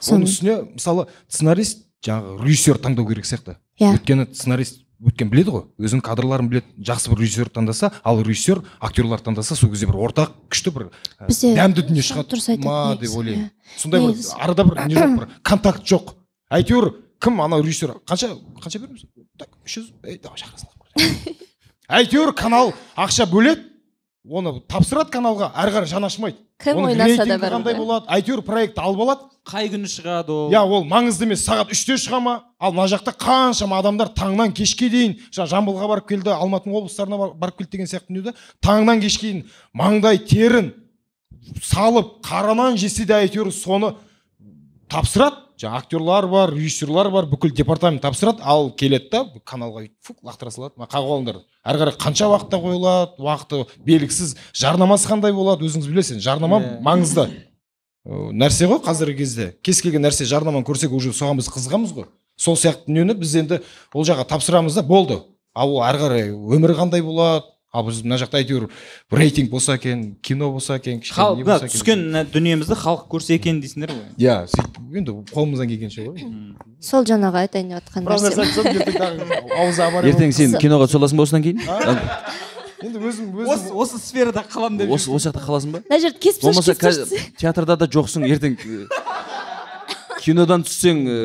Оның үстіне мысалы сценарист жаңағы режиссер таңдау керек сияқты. Иә. өйткені сценарист өткен біледі ғой. Өзінің кадрларын біледі. Жақсы бір режиссер таңдаса ал режиссер актерлар таңдаса сол кезде бір ортақ күшті бір ә, Бізде дәмді дүние дұрыс шығады. айтады ма деп ойлаймын. иә. сондай бір арада бір не жоқ бір контакт жоқ. Әйтеуір кім анау режиссер? Қанша қанша береміз? Так үш жүз. Давай шақыра әйтеуір канал ақша бөледі. Оны тапсырады каналға. Әрі қарай жаны ашымайды. Кім ойнаса да қандай болады? Әйтеуір проектті алып алады. Қай күні шығады ол? Иә ол маңызды емес. Сағат үште шыға ма? Ал мына жақта қаншама адамдар таңнан кешке дейін жаңа жамбылға барып келді алматының облыстарына бар- барып келді деген сияқты дүние да таңнан кешке дейін маңдай терін салып қара нан жесе де әйтеуір соны тапсырады. Жаңа актерлар бар режиссерлар бар бүкіл департамент тапсырады. Ал келеді да каналға өйтіп фук лақтыра салады. Мына қағып алыңдар. Әрі қарай қанша уақытта қойылады? Уақыты белгісіз. Жарнамасы қандай болады? Өзіңіз білесіз жарнама Иә. маңызды. Нәрсе ғой қазіргі кезде. Кез келген нәрсе жарнаманы көрсек уже соған біз қызығамыз ғой. Сол сияқты дүниені біз енді ол жаққа тапсырамыз да. Болды. Ал ол әрі қарай өмір қандай болады? Ал біз мына жақта әйтеуір рейтинг болса екен кино болса екен кішкене мына түскен дүниемізді халық көрсе екен дейсіңдер ғой. Иә сөйтіп енді қолымыздан келгенше ғой. Сол жаңағы айтайын деп жатқан нәрсем ертең сен киноға түсе аласың ба осыдан кейін? Енді өзім осы өзім осы сферада қаламын деп осы осы жақта қаласың ба? Мына жерді кесіп болмаса театрда да жоқсың ертең кинодан түссең э,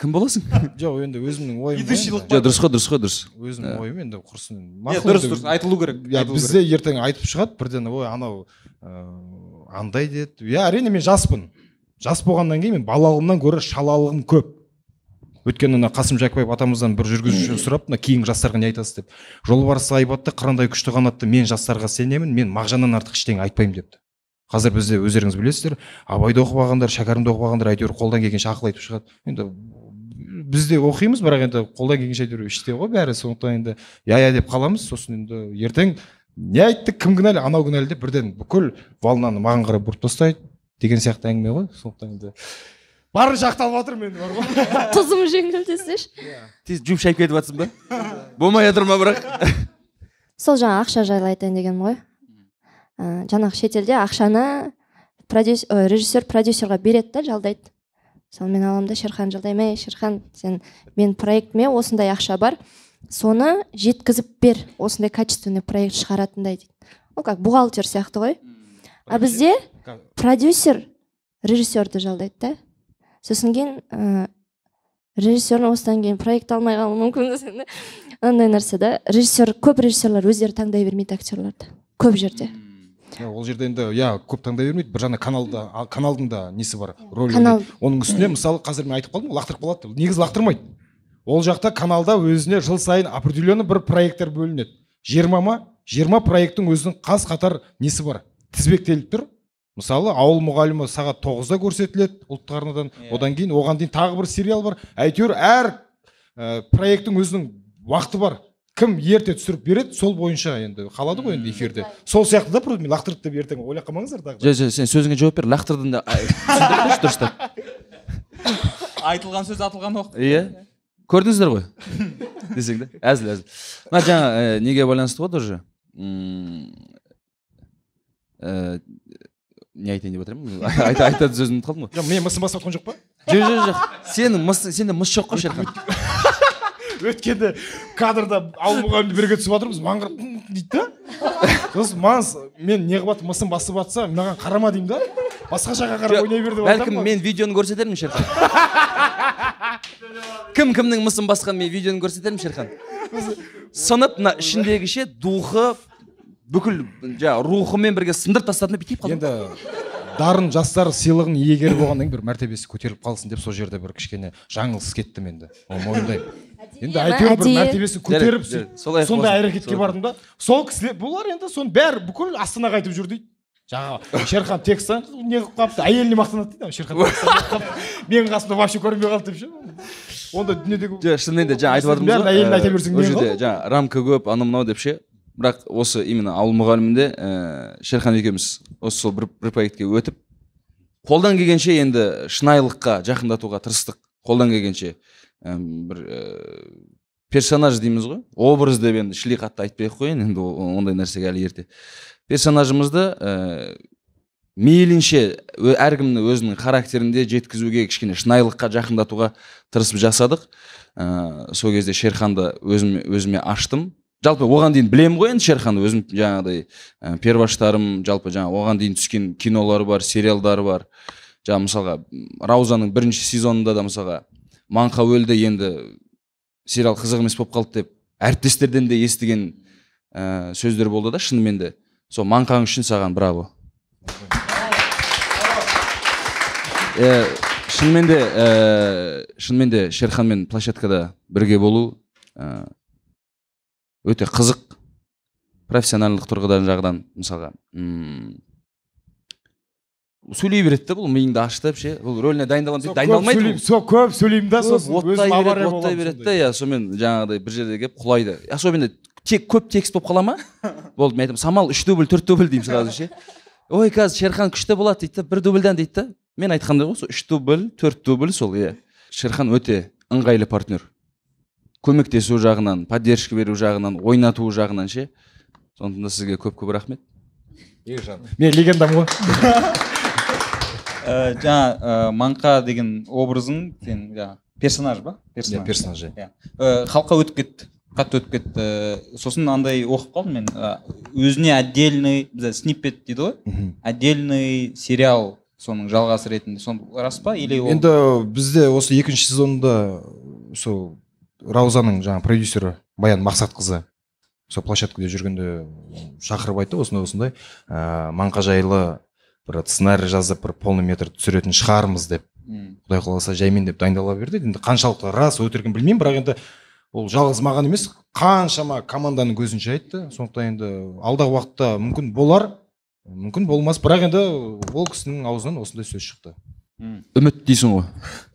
кім боласың? Жоқ енді өзімнің ойым жоқ дұрыс қой дұрс қой дұрыс. Өзімнің ойым енді құрсын дұрыс дұрыс айтылу керек иә бізде ертең айтып шығады бірден ой анау ыыы андай деді. Иә әрине мен жаспын. Жас болғаннан кейін мен балалығымнан гөрі шалалығым көп. Өйткені ана қасым жәкібаев атамыздан бір жүргізуші сұрапты мына кейінгі жастарға не айтасыз деп. Жолбарыс айбатты қырандай күшті қанатты мен жастарға сенемін мен мағжаннан артық ештеңе айтпаймын депті. Қазір бізде өздеріңіз білесіздер абайды оқып алғандар шәкәрімді оқып алғандар әйтеуір қолдан келгенше ақыл айтып шығады. Енді біз де оқимыз бірақ енді қолдан келгенше әйтеуір іште ғой бәрі. Сондықтан енді иә иә деп қаламыз. Сосын енді ертең не айтты кім кінәлі? Анау кінәлі деп бірден бүкіл волнаны маған қарай бұрып тастайды. Деген сияқты әңгіме ғой. Сондықтан енді барынша ақталып жатырмын енді бар ғой. Тұзым жеңіл десеші тез жуып шайып кетіп жатрсың ба? Болмай жатыр ма бірақ? Сол жаңа ақша жайлы айтайын дегенім ғой. Ә, жаңағы шетелде ақшаны продюс ой, режиссер продюсерға береді да жалдайды. Мысалы мен аламын да шерхан жалдаймын ей шерхан сен мен проектіме осындай ақша бар соны жеткізіп бер осындай качественный проект шығаратындай дейді. Ол как бухгалтер сияқты ғой. А бізде продюсер режиссерді жалдайды да. Сосын кейін ә, режиссер осыдан кейін проект алмай қалуы мүмкін андай нәрсе да. Режиссер көп режиссерлар өздері таңдай бермейді актерларды. Көп жерде. Ол жерде енді иә көп таңдай бермейді. Бір жағынан каналда каналдың да несі бар рөлі Канал. оның үстіне мысалы қазір мен айтып қалдым ғой лақтырып қалады. Деп негізі лақтырмайды. Ол жақта каналда өзіне жыл сайын определенный бір проекттер бөлінеді. Жиырма ма? Жиырма проекттің өзінің қаз қатар несі бар? Тізбектеліп тұр. Мысалы ауыл мұғалімі сағат тоғызда көрсетіледі ұлттық арнадан. Иә. одан кейін оған дейін тағы бір сериал бар. Әйтеуір әр ә, проекттің өзінің уақыты бар. Кім ерте түсіріп береді сол бойынша енді қалады ғой енді эфирде. сол сияқты да просто мен лақтырды деп ертең ойлап қалмаңыздар тағы да. жоқ жоқ сен сөзіңе жауап бер лақтырдың да. Дұрыстап айтылған сөз атылған оқ иә. Көрдіңіздер ғой? Десең да. Әзіл әзіл. Мына жаңа ә, неге байланысты ғой тоже ә, не айтайын деп отырмын. Айта айтатын сөзімді ұмытып қалдым ғой. Жоқ мен мысым басып жатқан жоқ па? Жоқ жоқ жоқ. Сенің мыс сенде мыс жоқ қой шерхан. Өткенде кадрда ауыл мұғалімді бірге түсіп жатырмыз маған қарап «М, дейді да. Сосын маған мен не қылып жатырмын мысым басып жатса маған қарама деймін да. Басқа жаққа қарап ойнай бер деп бәлкім мен видеоны көрсетермін шерхан. Кім кімнің мысын басқан мен видеоны көрсетермін шерхан. Сынып мына ішіндегі ше духы бүкіл жаңағы рухымен бірге сындырып тастадым да бүйтіп қалдым. Енді дарын жастар сыйлығының иегері болғаннан кейін бір мәртебесі көтеріліп қалсын деп сол жерде бір кішкене жаңылыс кеттім енді. Оны мойындаймын. Енді әйтеуір бір мәртебесін көтеріп сондай әрекетке бардым да. Сол кісілер бұлар енді соның бәрі бүкіл астанаға айтып жүр дейді. Жаңағы шерхан текстан не қылып қалыпты? Әйеліне мақтанады дейді шерхан менің қасымда вообще көрінбей қалды деп ше? Онда дүниедегі жоқ шынымен де жаңа айтып жатырмыз бәрін әйеліне айта берсең ол жерде жаңағы рамка көп анау мынау деп ше? Бірақ осы именно ауыл мұғалімінде ііі шерхан екеуміз осы сол бір, бір проектке өтіп қолдан келгенше енді шынайылыққа жақындатуға тырыстық. Қолдан келгенше. Бір ііі персонаж дейміз ғой. Образ деп енді шли қатты айтпай ақ қояйын енді ондай нәрсеге әлі ерте. Персонажымызды ііі мейлінше әркімнің өзінің характерінде жеткізуге кішкене шынайылыққа жақындатуға тырысып жасадық. Ыыы сол кезде шерханды өзіме, өзіме аштым. Жалпы оған дейін білемін ғой енді шерханды. Өзім жаңағыдай ә, перваштарым жалпы жаңа оған дейін түскен кинолары бар сериалдары бар. Жаңа мысалға раузаның бірінші сезонында да мысалға маңқа өлді енді сериал қызық емес болып қалды деп әріптестерден де естіген ә, сөздер болды да шынымен де. Сол маңқаң үшін саған браво. Э, шынымен де ә, шынымен де шерханмен площадкада бірге болу ә, өте қызық профессионалдық тұрғыдан жағынан мысалға сөйлей береді да бұл миыңды ашытып ше бұл рөліне дайындаламын деп дайындалмайды сол көп сөйлеймін да сосын оттай береді оттай береді да иә сонымен жаңағыдай бір жерде келіп құлайды особенно тек көп текст болып қала ма болды мен айтамын самал үш дубль төрт дубль деймін сразу ше ой қазір шерхан күшті болады дейді да бір дубльдан дейді да мен айтқандай ғой сол үш дубль төрт дубль сол иә шерхан өте ыңғайлы партнер көмектесу жағынан поддержка беру жағынан ойнату жағынан ше сондықтан да сізге көп көп рахмет мен легендамын ғой. Ә, жаңа ә, маңқа деген образың сен жаңа персонаж ба? Иә персонаж иә. иә. Ә, халыққа өтіп кетті қатты өтіп кетті. Сосын андай оқып қалдым мен өзіне отдельный бізде сниппет дейді ғой? Отдельный сериал соның жалғасы ретінде. Сон рас па? Или ол енді бізде осы екінші сезонда сол раузаның жаңағы продюсері баян мақсатқызы сол площадкада жүргенде шақырып айтты осындай осындай ыыы маңқа жайлы бір сценарий жазып бір полный метр түсіретін шығармыз деп құдай қаласа жаймен деп дайындала берді. Енді қаншалықты рас өтірігін білмеймін бірақ енді ол жалғыз маған емес қаншама команданың көзінше айтты. Сондықтан енді алдағы уақытта мүмкін болар мүмкін болмас. Бірақ енді ол кісінің аузынан осындай сөз шықты. Үміт дейсің ғой?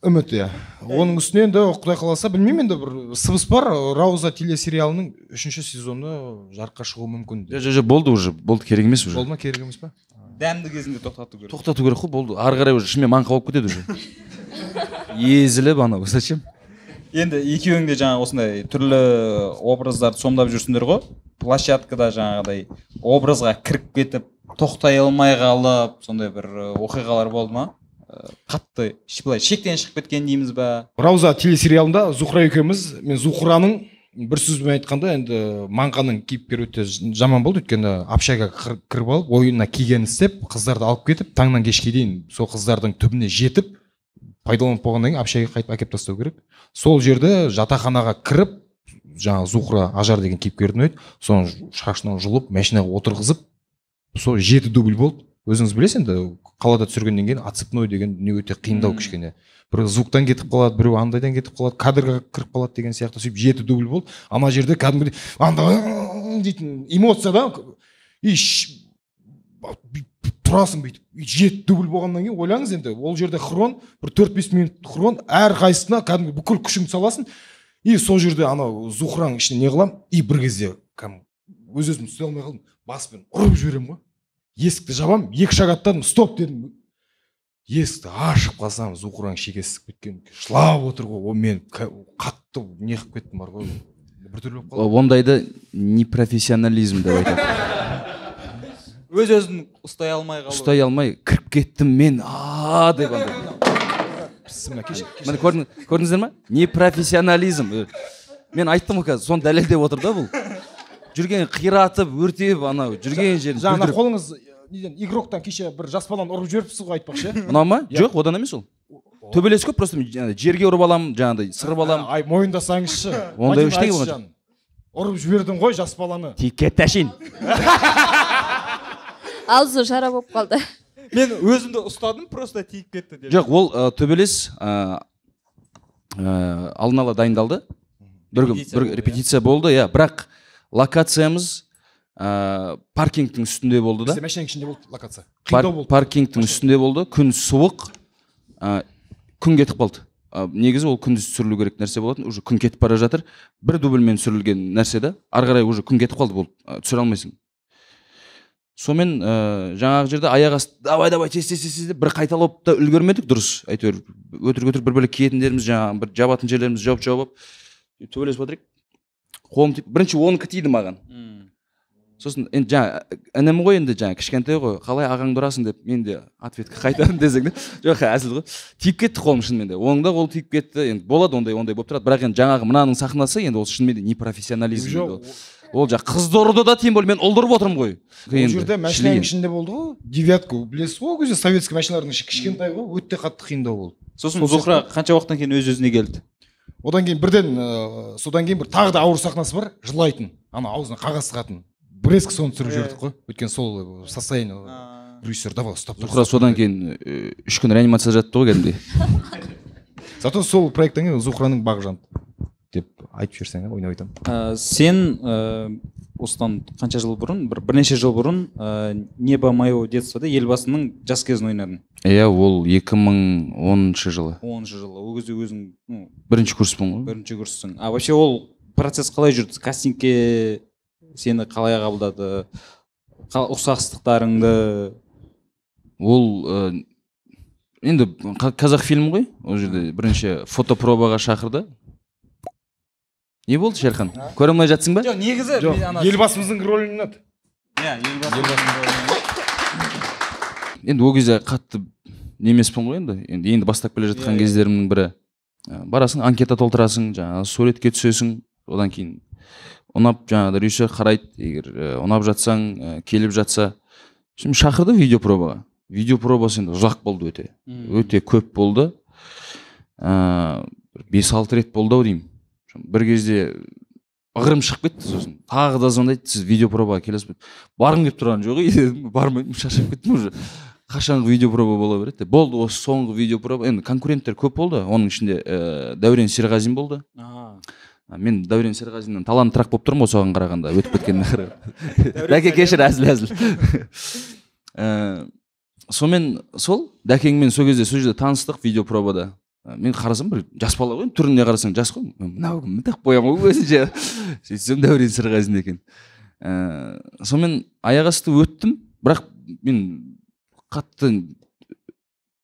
Үміт иә. Оның үстіне енді құдай қаласа білмеймін енді бір сыбыс бар. Рауза телесериалының үшінші сезоны жарыққа шығуы мүмкін. Жоқ жоқ болды уже. Болды керек емес уже. Болды ма керек емес па дәмді кезінде тоқтату керек. Тоқтату керек қой болды. Ары қарай уже шынымен маңқа болып кетеді уже. Езіліп анау зачем? Енді екеуің де жаңа осындай түрлі образдарды сомдап жүрсіңдер ғой. Площадкада жаңағыдай образға кіріп кетіп тоқтай алмай қалып сондай бір оқиғалар болды ма? Қатты былай шектен шығып кеткен дейміз ба? Рауза телесериалында зухра екеуміз мен зухраның бір сөзбен айтқанда енді маңқаның кейіпкері өте жаман болды. Өйткені общагаға кір- кіріп алып ойына келгенін істеп қыздарды алып кетіп таңнан кешке дейін сол қыздардың түбіне жетіп пайдаланып болғаннан кейін общагаға қайтып әкеліп тастау керек. Сол жерде жатақханаға кіріп жаңағы зухра ажар деген кейіпкерді ойнайды соны ж- шашынан жұлып машинаға отырғызып сол жеті дубль болды. Өзіңіз білесіз енді қалада түсіргеннен кейін отцепной деген дүние өте қиындау кішкене. Біреу звуктан кетіп қалады біреу андайдан кетіп қалады кадрға кіріп қалады деген сияқты сөйтіп жеті дубль болды. Ана жерде кәдімгідей андай дейтін эмоция да и тұрасың бүйтіп. Жеті дубль болғаннан кейін ойлаңыз енді ол жерде хрон бір төрт бес минут хрон әрқайсысына кәдімгі бүкіл күшіңді саласың. И сол жерде анау зухраның ішіне не қыламын и бір кезде кәдімгі өз өзімді ұстай алмай қалдым баспен ұрып жіберемін ғой. Есікті жабамын екі шаг аттадым стоп дедім. Есікті ашып қалсам зухраның шекесі ісіп кеткен жылап отыр ғой ол мен қатты не қылып кеттім бар ғой. Біртүрлі болып қалдым ондайды непрофессионализм деп айтады. Өз өзін ұстай алмай қалу. Ұстай алмай кіріп кеттім мен а деп андай. Міне көрдің- көрдіңіздер ма? Непрофессионализм. Мен айттым ғой қазір соны дәлелдеп отыр да бұл. Жүрген қиратып өртеп анау жүрген жерін жаңа қолыңыз неден игроктан кеше бір жас баланы ұрып жіберіпсіз ғой айтпақшы. Иә ұнау ма? Иә. жоқ одан емес ол. Төбелес көп просто жерге ұрып аламын жаңағыдай сырып аламын. Ай мойындасаңызшы. Ондай ештеңе болған ұрып жібердің ғой жас баланы. Тиіп кетті әшейін. Аузы шара болып қалды. Мен өзімді ұстадым просто тиіп кетті деп. Жоқ ол төбелес алдын ала дайындалды. Бір күн Репетиция иә? репетиция болды иә. Бірақ локациямыз ы, паркингтің үстінде болды да? Бізде машинаның ішінде болды локация. Пар- қиындау болды. паркингтің үстінде болды. Күн суық ы, күн кетіп қалды. Ы, негізі ол күндіз түсірілу керек нәрсе болатын. Уже күн кетіп бара жатыр. Бір дубльмен түсірілген нәрсе да. Ары қарай уже күн кетіп қалды ол ы, түсіре алмайсың. Сонымен ыыы жаңағы жерде аяқ асты давай давай тез тез тез деп бір қайталап та үлгермедік дұрыс. Әйтеуір өтірік өтірік бір бөлек киетіндеріміз жаңағы бір жабатын жерлеріміз жауып жауып алып. Төбелесіп жатыр едік қолым тиіп бірінші оныкі тиді маған. Сосын енді жаңа інім ғой енді жаңа кішкентай ғой қалай ағаңды ұрасың деп мен де ответка қайтардым десең де. Жоқ әзіл ғой. Тиіп кетті қолым шынымен де. Оның да қолы тиіп кетті. Енді болады ондай ондай болып тұрады. Бірақ енді жаңағы мынаның сахнасы енді ол шынымен де непрофессионализм жоқ ол. жаңағы қызды ұрды да тем более мен ұлды ұрып отырмын ғой. ол жерде машинаның ішінде болды ғой. Девятка білесіз ғой ол кезде советский машиналардың іші кішкентай ғой. Өте қатты қиындау болды. Сосын зухра қанша уақыттан кейін өз өзіне келді? Одан кейін бірден ыыы, содан кейін бір тағы да ауыр сахнасы бар жылайтын. Ана аузына қағаз тығатын бреск соны түсіріп жібердік қой. Өйткені сол состояние режиссер давай ұстап тұр, зухра содан кейін үш күн реанимацияда жатты ғой кәдімгідей. Зато сол проекттен кейін зухраның бағы жанды. Деп айтып жіберсең ойнап айтамын. Ә, сен ә, осыдан қанша жыл бұрын бір бірнеше жыл бұрын ә, небо моего детствода елбасының жас кезін ойнадың? Иә ол 2010 жылы. Оныншы жылы. Ол кезде өзің ну, бірінші курспын ғой. бірінші курссың а вообще ол процесс қалай жүрді? Кастингке сені қалай қабылдады? Қа- ұқсастықтарыңды? Ол ә, енді қа- қазақ фильм ғой. Ол жерде бірінші фотопробаға шақырды. Не болды шерхан? Көре алмай жатсың ба? Жоқ негізі жоқ елбасымыздың рөлін ұнады иә елбасы енді ол кезде қатты немеспін ғой енді. Енді енді бастап келе жатқан Иә, иә. кездерімнің бірі. Ә, барасың анкета толтырасың жаңағы суретке түсесің. Одан кейін ұнап жаңағыдай режиссер қарайды. Егер ә, ұнап жатсаң ә, келіп жатса. Сосын шақырды видеопробаға видеопробасы енді ұзақ болды өте. Өте көп болды. Ыыы бес алты рет болды ау деймін. Бір кезде ығырым шығып кетті сосын. Тағы да звондайды сіз видеопробаға келесіз бе? Барғым келіп тұрған жоқ ей бармаймын шаршап кеттім уже. Қашанғы видеопроба бола береді. Деп болды осы соңғы видеопроба. Енді конкуренттер көп болды. Оның ішінде ііі дәурен серғазин болды. А, А, мен дәурен серғазиннен таланттырақ болып тұрмын ғой соған қарағанда. Өтіп кеткеніне қарағанда дәке кешір әзіл әзіл. Ііі, сонымен сол дәкеңмен сол кезде сол жерде таныстық видеопробада. Ә, мен қарасам бір жас бала ғой түріне қарасаң жас қой. Мынау кім тақ қоямын ғой өзінше сөйтсем дәурен серғазин екен. Ііі сонымен аяқ асты өттім бірақ мен қатты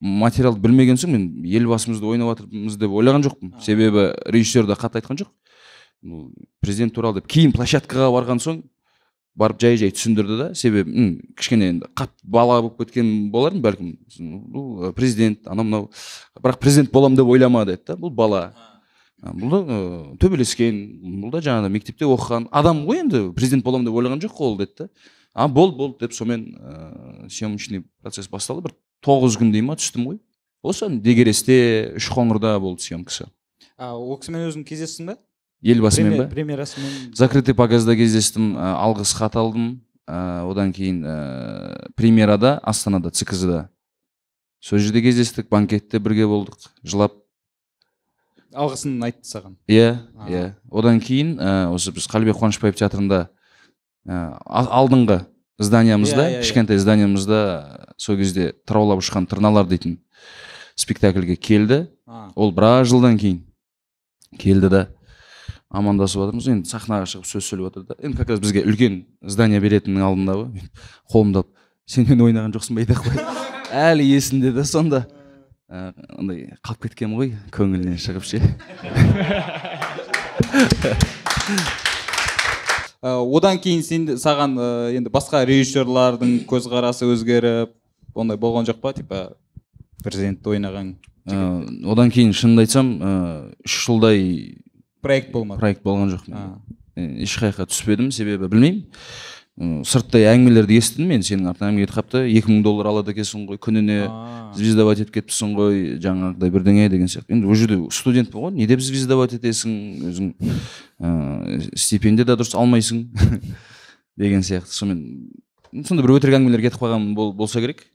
материалды білмеген соң мен елбасымызды ойнап жатырмыз деп ойлаған жоқпын. Себебі режиссер да қатты айтқан жоқ. Президент туралы деп кейін площадкаға барған соң барып жай жай түсіндірді да себебі м, кішкене енді қатты бала болып кеткен болармын бәлкім бұл президент анау мынау. Бірақ президент боламын деп ойлама деді да бұл бала. Бұл да төбелескен бұл да жаңағы мектепте оқыған адам ғой енді президент боламын деп ойлаған жоқ қой ол деді да. А болды болды деп сонымен ыыы съемочный процесс басталды. Бір тоғыз күндей ма түстім ғой. Осы дегересте үшқоңырда болды съемкасы. А ол кісімен өзің кездестің ба елбасымен ба премьерасымен. Закрытый показда кездестім ә, алғыс хат алдым. Ә, одан кейін ә, премьерада астанада цкз да сол жерде кездестік банкетте бірге болдық жылап. Алғысын айтты саған. Иә А. иә. Одан кейін ә, осы біз қалибек қуанышбаев театрында ә, алдыңғы зданиямызда Иә, иә, иә. кішкентай зданиямызда сол кезде тыраулап ұшқан тырналар дейтін спектакльге келді. Ол біраз жылдан кейін келді да. Амандасып жатырмыз енді сахнаға шығып сөз сөйлеп жатыр да. Енді как раз бізге үлкен здание беретіннің алдында ғой. Мен қолымды алып сен мен ойнаған жоқсың ба? айтақ қой. Әлі есімде да сонда. Ә, андай қалып кеткен ғой көңілінен шығып ше. Ә, одан кейін сен саған ә, енді басқа режиссерлардың көзқарасы өзгеріп ондай болған жоқ па? Типа президентті ойнаған одан кейін шынымды айтсам үш жылдай проект болмады. Проект болған жоқ А, мен ешқай жаққа түспедім себебі білмеймін. Сырттай әңгімелерді естідім мен. Сенің артынан әңгіме кетіп қалыпты. Екі мың доллар алады екенсің ғой күніне звездовать етіп кетіпсің ғой жаңағыдай бірдеңе деген сияқты. Енді ол жерде студентпін ғой не деп звездовать етесің өзің ыыы стипендия да дұрыс алмайсың деген сияқты. Сонымен сондай бір өтірік әңгімелер кетіп қалған бол, болса керек.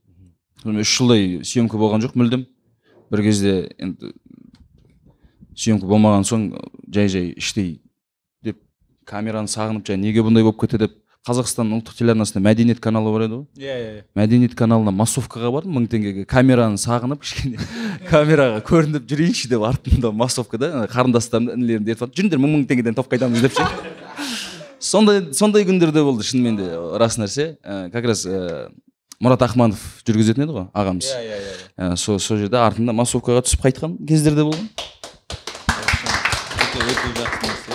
Сонымен үш жылдай съемка болған жоқ мүлдем. Бір кезде енді съемка болмаған соң жай жай іштей деп камераны сағынып жаңа неге бұндай болып кетті деп қазақстан ұлттық телеарнасында мәдениет каналы бар еді ғой. Иә иә иә. мәдениет каналына массовкаға бардым мың теңгеге. Камераны сағынып кішкене камераға көрініп жүрейінші деп артымда массовкада қарындастарымды інілерімді ертіп алып жүріңдер мың мың теңгеден топ қайтамыз деп ше. Сондай сондай күндер де болды шынымен де рас нәрсе. Ә, как раз ә, мұрат ахманов жүргізетін еді ғой ағамыз. Иә иә иә Ә, сол сол жерде артында массовкаға түсіп қайтқан кездер де болған. Өте жақсы нәрсе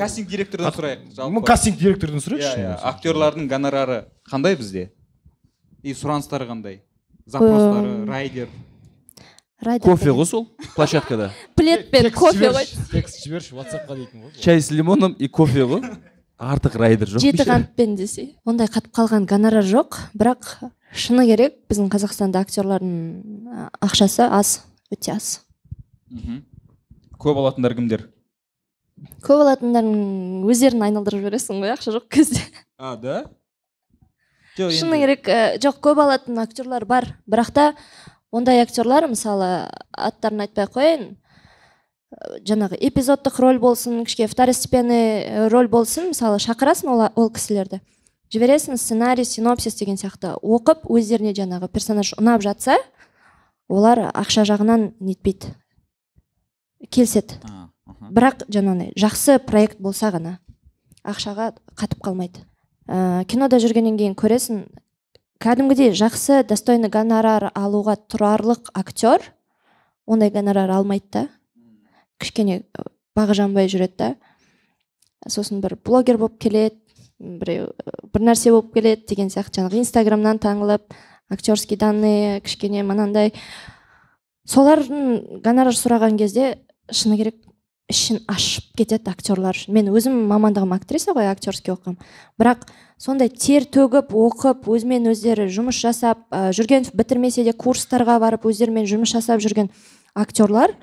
кастинг директордан сұрайық жалпы. Кастинг директордан иә сұрайықшы иә актерлардың гонорары қандай бізде? И сұраныстары қандай? Запростары райдер. Райдер кофе ғой сол площадкада? Плед пен кофе ғой. текст жіберші ватсапқа дейтін ғой чай с лимоном и кофе ғой. Артық райдер жоқ. Жеті қантпен десе. Ондай қатып қалған гонорар жоқ. Бірақ шыны керек біздің қазақстанда актерлардың ақшасы аз өте аз. Көп алатындар кімдер? Көп алатындардың өздерін айналдырып жібересің ғой ақша жоқ кезде. А да? Жоқ шыны керек ә, жоқ көп алатын актерлар бар. Бірақ та ондай актерлар мысалы аттарын айтпай ақ қояйын. Ә, жаңағы эпизодтық роль болсын кішкене второстепенный ә, роль болсын мысалы шақырасың ол, ол кісілерді. Жібересің сценарий синопсис деген сияқты. Оқып өздеріне жаңағы персонаж ұнап жатса олар ақша жағынан нетпейді. Келіседі. Бірақ жаңағыдай жақсы проект болса ғана ақшаға қатып қалмайды. Ә, кинода жүргеннен кейін көресің кәдімгідей жақсы достойный гонорар алуға тұрарлық актер ондай гонорар алмайды да. Кішкене бағы жанбай жүреді да. Сосын бір блогер болып келеді біреу бір нәрсе болып келеді деген сияқты. Жаңағы инстаграмнан таңылып актерский данные кішкене мынандай. Солардың гонорар сұраған кезде шыны керек ішін ашып кетеді актерлар үшін. Мен өзім мамандығым актриса ғой актерский оқығанмын бірақ сондай тер төгіп оқып өзімен өздері жұмыс жасап ә, жүргенов бітірмесе де курстарға барып өздерімен жұмыс жасап жүрген актерлар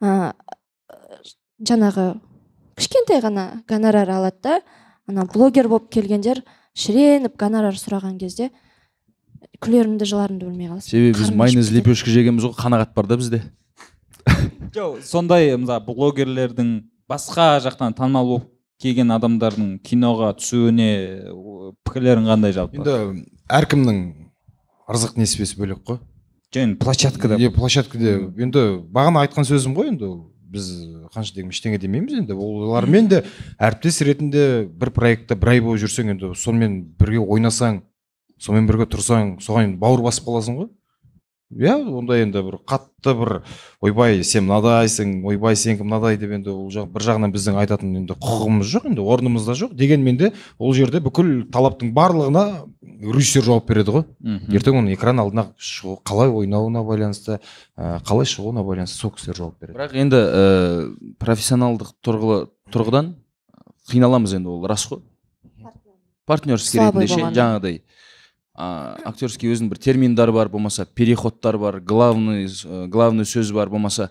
ә, жаңағы кішкентай ғана гонорар алады да ана блогер болып келгендер шіреніп гонорар сұраған кезде күлерімді жыларымды білмей қаласың. Себебі біз майонез лепешка жегенбіз ғой қанағат бар да бізде. Жоқ сондай мысалы блогерлердің басқа жақтан танымал болып келген адамдардың киноға түсуіне пікірлерің қандай жалпы? Енді әркімнің ырзық несібесі бөлек қой. Және площадкада. Иә площадкада. Енді бағана айтқан сөзім ғой енді біз қанша дегенмен ештеңе демейміз енді. Олармен де әріптес ретінде бір проектта бір ай бойы жүрсең енді сонымен бірге ойнасаң сонымен бірге тұрсаң соған енді бауыр басып қаласың ғой. Иә ондай енді бір қатты бір ойбай сен мынадайсың ойбай сенікі мынадай деп енді ол жақ бір жағынан біздің айтатын енді құқығымыз жоқ енді орнымыз да жоқ. Дегенмен де ол жерде бүкіл талаптың барлығына режиссер жауап береді ғой. Мхм. ертең оның экран алдына шығу қалай ойнауына байланысты ә, қалай шығуына байланысты сол кісілер жауап береді. Бірақ енді ә, профессионалдық тұрғылы тұрғыдан қиналамыз енді ол рас қой? Партнерский ретінде ше жаңағыдай. А, актерский өзінің бір терминдары бар болмаса переходтар бар главный э, главный сөз бар болмаса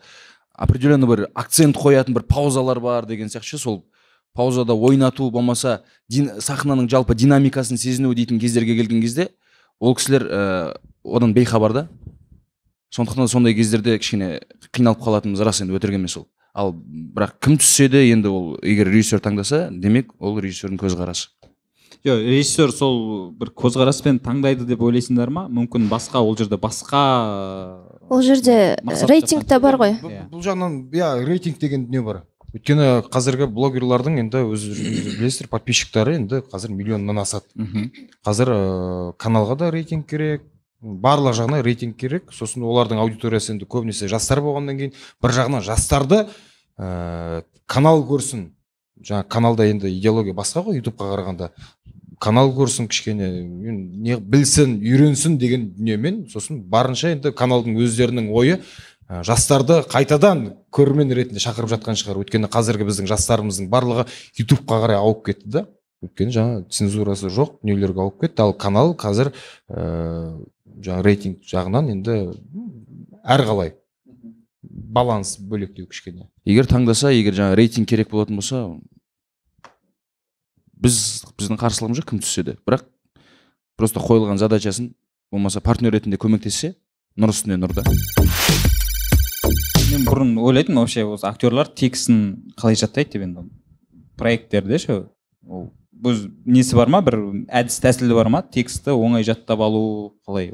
определенный бір акцент қоятын бір паузалар бар деген сияқты. Сол паузада ойнату болмаса дин, сахнаның жалпы динамикасын сезіну дейтін кездерге келген кезде ол кісілер ә, одан бейхабар да. Сондықтан да сондай кездерде кішкене қиналып қалатынымыз рас енді өтірік емес ол ал бірақ кім түссе де енді ол егер режиссер таңдаса демек ол режиссердің көзқарасы. Жоқ режиссер сол бір көзқараспен таңдайды деп ойлайсыңдар ма? Мүмкін басқа ол жерде басқа ол жерде мақсат рейтинг та бар ғой. Бұл, Иә. бұл жағынан иә рейтинг деген дүние бар. Өйткені қазіргі блогерлардың енді өздеріңіз білесіздер подписчиктары енді қазір миллионнан асады. Қазір ыыы каналға да рейтинг керек барлық жағынан рейтинг керек. Сосын олардың аудиториясы енді көбінесе жастар болғаннан кейін бір жағынан жастарды ыыы канал көрсін. Жаңа каналда енді идеология басқа ғой ютубқа қарағанда. Канал көрсін кішкене не білсін үйренсін деген дүниемен сосын барынша енді каналдың өздерінің ойы ә, жастарды қайтадан көрермен ретінде шақырып жатқан шығар. Өйткені қазіргі біздің жастарымыздың барлығы ютубқа қарай ауып кетті да. Өйткені жаңа цензурасы жоқ дүниелерге ауып кетті. Ал канал қазір ә, жаңағы рейтинг жағынан енді әрқалай баланс бөлектеу кішкене. Егер таңдаса егер жаңағы рейтинг керек болатын болса біз біздің қарсылығымыз жоқ кім түссе де бірақ просто қойылған задачасын болмаса партнер ретінде көмектессе нұр үстіне нұр да мен бұрын ойлайтынмын вообще осы актерлар текстін қалай жаттайды деп енді. Проекттерде ше ол бұл несі бар ма? Бір әдіс тәсілі бар ма? Текстті оңай жаттап алу қалай?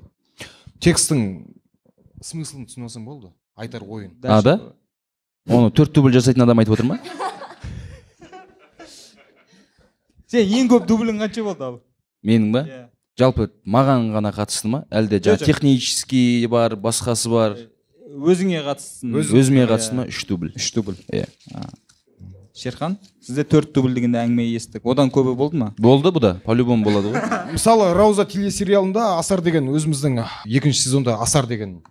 Текстің смыслын түсініп алсаң болды. Айтар ойын. А, да? оны төрт дубль жасайтын адам айтып отыр ма? сен ең көп дублің қанша болды ал? Менің ба? Иә. жалпы маған ғана қатысты ма? Әлде жаңағы технический бар басқасы бар? Өзіңе қатыстың өзіме қатысты ма? Үш дубль. Үш дубль. Иә. Шерхан сізде төрт дубль деген әңгіме естідік одан көбі болды ма? Болды бұл да. По любому болады ғой. Мысалы рауза телесериалында асар деген өзіміздің екінші сезонда асар деген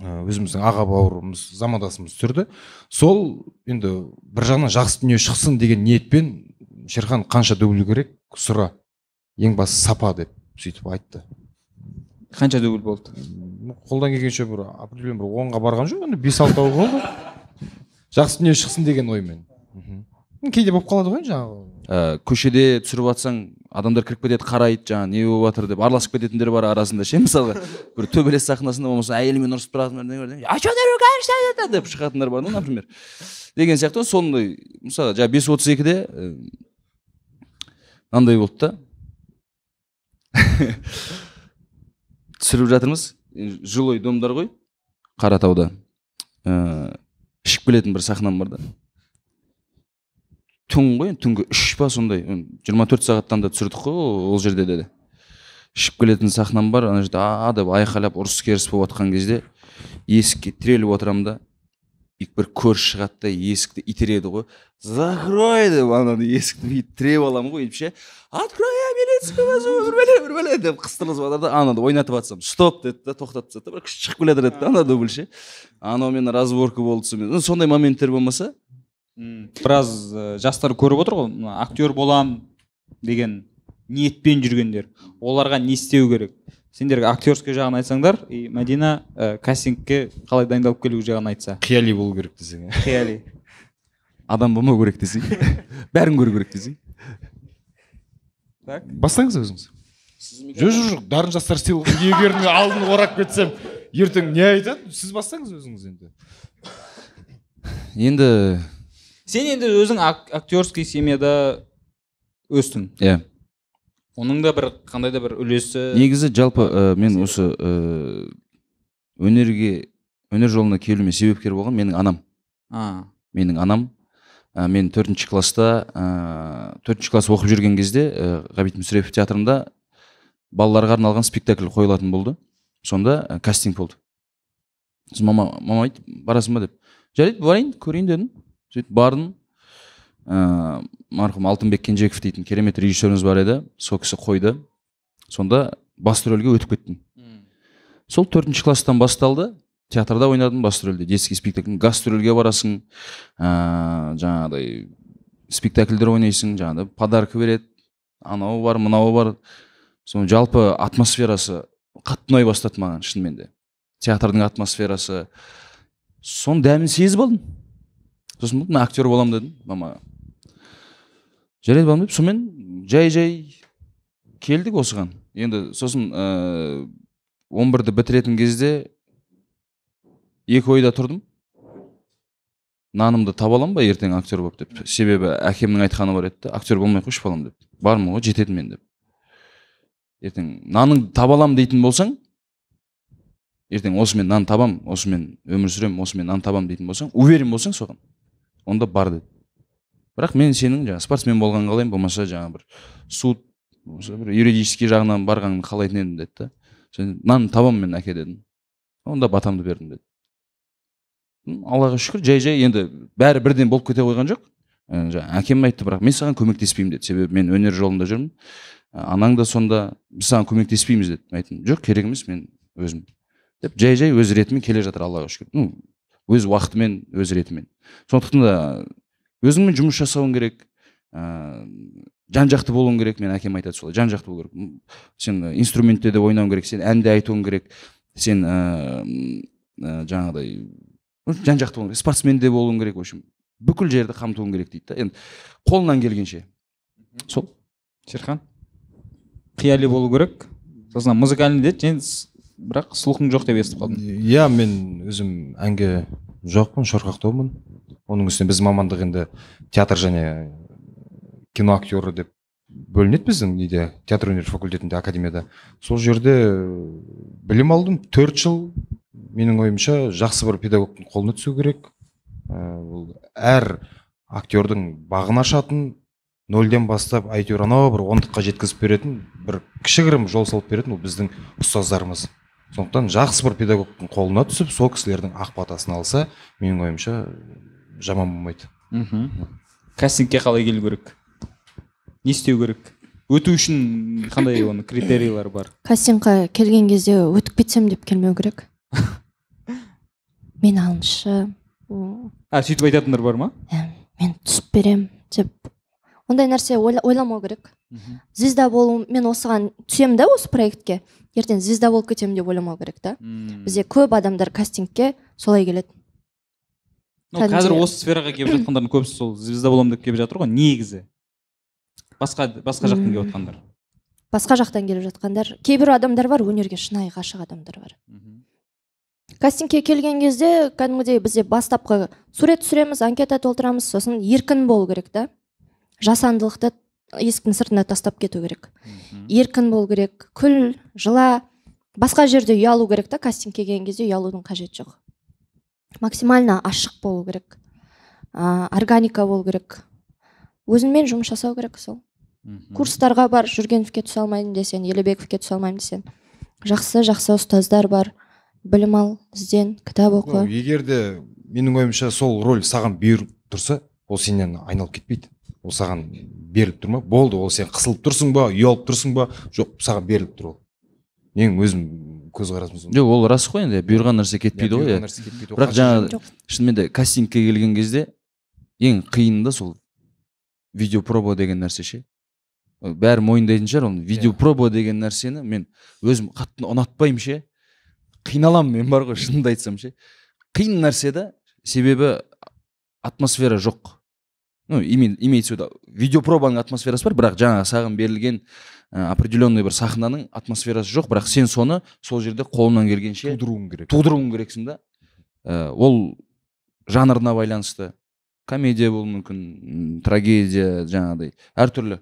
өзіміздің аға бауырымыз замандасымыз түсірді. Сол енді бір жағынан жақсы дүние шықсын деген ниетпен шерхан қанша дубль керек? Сұра. Ең бастысы сапа деп сөйтіп айтты. Қанша дубль болды? Қолдан келгенше бір определен бір онға барған жоқ енді бес алтауы болды. Жақсы дүние шықсын деген оймен. Мхм. кейде болып қалады ғой енді жаңағы. Ә, көшеде түсіріп жатсаң адамдар кіріп кетеді қарайды жаңағы не болып жатыр деп араласып кететіндер бар арасында ше мысалға бір төбелес сахнасында болмаса әйелімен ұрысып тұратын а че ты деп шығатындар бар да например. Деген сияқты сондай мысалы жаңағы бес отыз екіде мынандай болды да түсіріп жатырмыз. Жилой домдар ғой. Қаратауда. Ә, ішіп келетін бір сахнам бар да. Түн ғой енді түнгі үш па сондай. Жиырма төрт сағаттан да түсірдік қой ол жерде де ішіп келетін сахнам бар ана жерде а деп айқайлап ұрыс керіс болып жатқан кезде есікке тіреліп отырамын да. Бір көрші шығады да есікті итереді ғой. Закрой деп ананы есікті бүйтіп тіреп аламын ғой өйтіп ше. Открой я милиция вызову бір бәле бір бәле деп қыстырылып жатыр да ананы ойнатып жатсам стоп деді да тоқтатып тастады да бір шығып келе жатыр еді да ана дубль ше анаумен разборка болды сонымен. Сондай моменттер болмаса. Біраз ә, жастар көріп отыр ғой актер болам деген ниетпен жүргендер. Оларға не істеу керек? Сендер актерский жағын айтсаңдар и мәдина ә, кастингке қалай дайындалып келу жағын айтса. Қияли болу керек десең иә қияли. Адам болмау керек десең бәрін көру керек десең. Так. Бастаңыз өзіңіз. Жоқ жоқ жоқ дарын жастар сыйлығының иегеріне алдын орап кетсем ертең не айтады? Сіз бастаңыз өзіңіз енді. Енді сен енді өзің ак- актерский семьяда өстің. Иә. Оның да бір қандай да бір үлесі негізі жалпы ә, мен осы ә, өнерге өнер жолына келуіме себепкер болған менің анам. А. Менің анам. Ә, мен төртінші класста ә, төртінші класс оқып жүрген кезде ә, ғабит мүсірепов театрында балаларға арналған спектакль қойылатын болды. Сонда ә, кастинг болды. Сосын мама мама айтты барасың ба деп. Жарайды барайын көрейін дедім. Сөйтіп бардым. Ә, марқұм алтынбек кенжеков дейтін керемет режиссеріміз бар еді сол кісі қойды. Сонда басты рөлге өтіп кеттім. Сол төртінші класстан басталды. Театрда ойнадым басты рөлде. Детский спектакль гастрольге барасың. Ыыы жаңағыдай спектакльдер ойнайсың. Жаңағыдай подарка береді. Анау бар мынау бар. Соның жалпы атмосферасы қатты ұнай бастады маған шынымен де. Театрдың атмосферасы. Соның дәмін сезіп алдым. Сосын мен актер боламын дедім. Мамаға жарайды балам деп сонымен жай жай келдік осыған. енді сосын ыыы он бірді бітіретін кезде екі ойда тұрдым. Нанымды таба аламын ба ертең актер болып деп? Себебі әкемнің айтқаны бар еді актер болмай қойшы балам деп. Бармын ғой жетеді мен деп. Ертең наныңды таба аламын дейтін болсаң ертең осымен нан табам осымен өмір сүремін осымен нан табам дейтін болсаң уверен болсаң соған. Онда бар деді. Бірақ мен сенің жаңағы спортсмен болғанын қалаймын болмаса жаңағы бір суд болмаса бір юридический жағынан барғанын қалайтын едім деді да. Сен нан табамын мен әке дедім. Онда батамды бердім деді. Аллаға шүкір жай жай енді бәрі бірден болып кете қойған жоқ. Ә, жаңағы әкем айтты бірақ мен саған көмектеспеймін деді. Себебі мен өнер жолында жүрмін. Ә, анаң да сонда біз саған көмектеспейміз деді. Мен айттым жоқ керек емес мен өзім деп жай жай өз ретімен келе жатыр аллаға шүкір. Ну өз уақытымен өз ретімен. Сондықтан да өзіңмен жұмыс жасауың керек ыыы жан жақты болуың керек менің әкем айтады солай жан жақты болу керек. Сен инструментте де ойнауың керек сен ән де айтуың керек сен ыыы жаңағыдай жан жақты болуың керек спортсмен де болуың керек в общем бүкіл жерді қамтуың керек дейді да. Енді қолынан келгенше. Сол. Шерхан қияли болу керек. Сосын музыкальный деді бірақ слухың жоқ деп естіп қалдым. Иә мен өзім әнге жоқпын шорқақтаумын оның үстіне біз мамандық енді театр және кино актері деп бөлінеді біздің неде театр өнер факультетінде академияда. Сол жерде э, білім алдым. Төрт жыл менің ойымша жақсы бір педагогтың қолына түсу керек. Э, ол әр актердің бағын ашатын нөлден бастап әйтеуір анау бір ондыққа жеткізіп беретін бір кішігірім жол салып беретін ол біздің ұстаздарымыз. Сондықтан жақсы бір педагогтың қолына түсіп сол кісілердің ақ батасын алса менің ойымша жаман болмайды. Мхм. Кастингке қалай келу керек? Не істеу керек? Өту үшін қандай оның критерийлері бар? Кастингқа келген кезде өтіп кетсем деп келмеу керек. Мені алыңызшы м, а сөйтіп айтатындар бар ма? Ә, мен түсіп берем деп. Ондай нәрсе ойла- ойламау керек. Звезда болу мен осыған түсемін да осы проектке. Ертең звезда болып кетемін деп ойламау керек та. Бізде көп адамдар кастингке солай келеді. Қазір осы сфераға келіп жатқандардың көбісі сол звезда боламын деп келіп жатыр ғой негізі. Басқа басқа жақтан келіп жатқандар. Басқа жақтан келіп жатқандар. Кейбір адамдар бар өнерге шынайы ғашық адамдар бар. Кастингке келген кезде кәдімгідей бізде бастапқы сурет түсіреміз анкета толтырамыз сосын еркін болу керек та. Жасандылықты есіктің сыртына тастап кету керек. Еркін болу керек күл жыла басқа жерде ұялу керек та кастингке келген кезде ұялудың қажеті жоқ. Максимально ашық болу керек. Ә, органика болу керек. Өзіңмен жұмыс жасау керек сол. Курстарға бар жүргеновке түсе алмаймын десең елебековке түсе алмаймын десең. Жақсы жақсы ұстаздар бар. Білім ал ізден кітап оқы. Егер де менің ойымша сол роль саған бұйырып тұрса ол сенен айналып кетпейді. Ол саған беріліп тұр ма? Болды ол сен қысылып тұрсың ба ұялып тұрсың ба? Жоқ саған беріліп тұр ол. Менің өзім көзқарасым сондай. жоқ ол рас қой енді бұйырған нәрсе кетпейді Иә, ғой иә. бірақ қанша жаңа жыл- Жоқ. шынымен де кастингке келген кезде ең қиыны да сол видеопроба деген нәрсе ше. Бәрі мойындайтын шығар оны. Видеопроба деген нәрсені мен өзім қатты ұнатпаймын ше. Қиналамын мен бар ғой шынымды айтсам ше. Қиын нәрсе да себебі атмосфера жоқ. Ну име- имеется в виду видеопробаның атмосферасы бар бірақ жаңағы саған берілген определенный бір сахнаның атмосферасы жоқ бірақ сен соны сол жерде қолыңнан келгенше тудыруың керек. тудыруың керексің да. Ә, ол жанрына байланысты. Комедия болуы мүмкін трагедия жаңағыдай әртүрлі.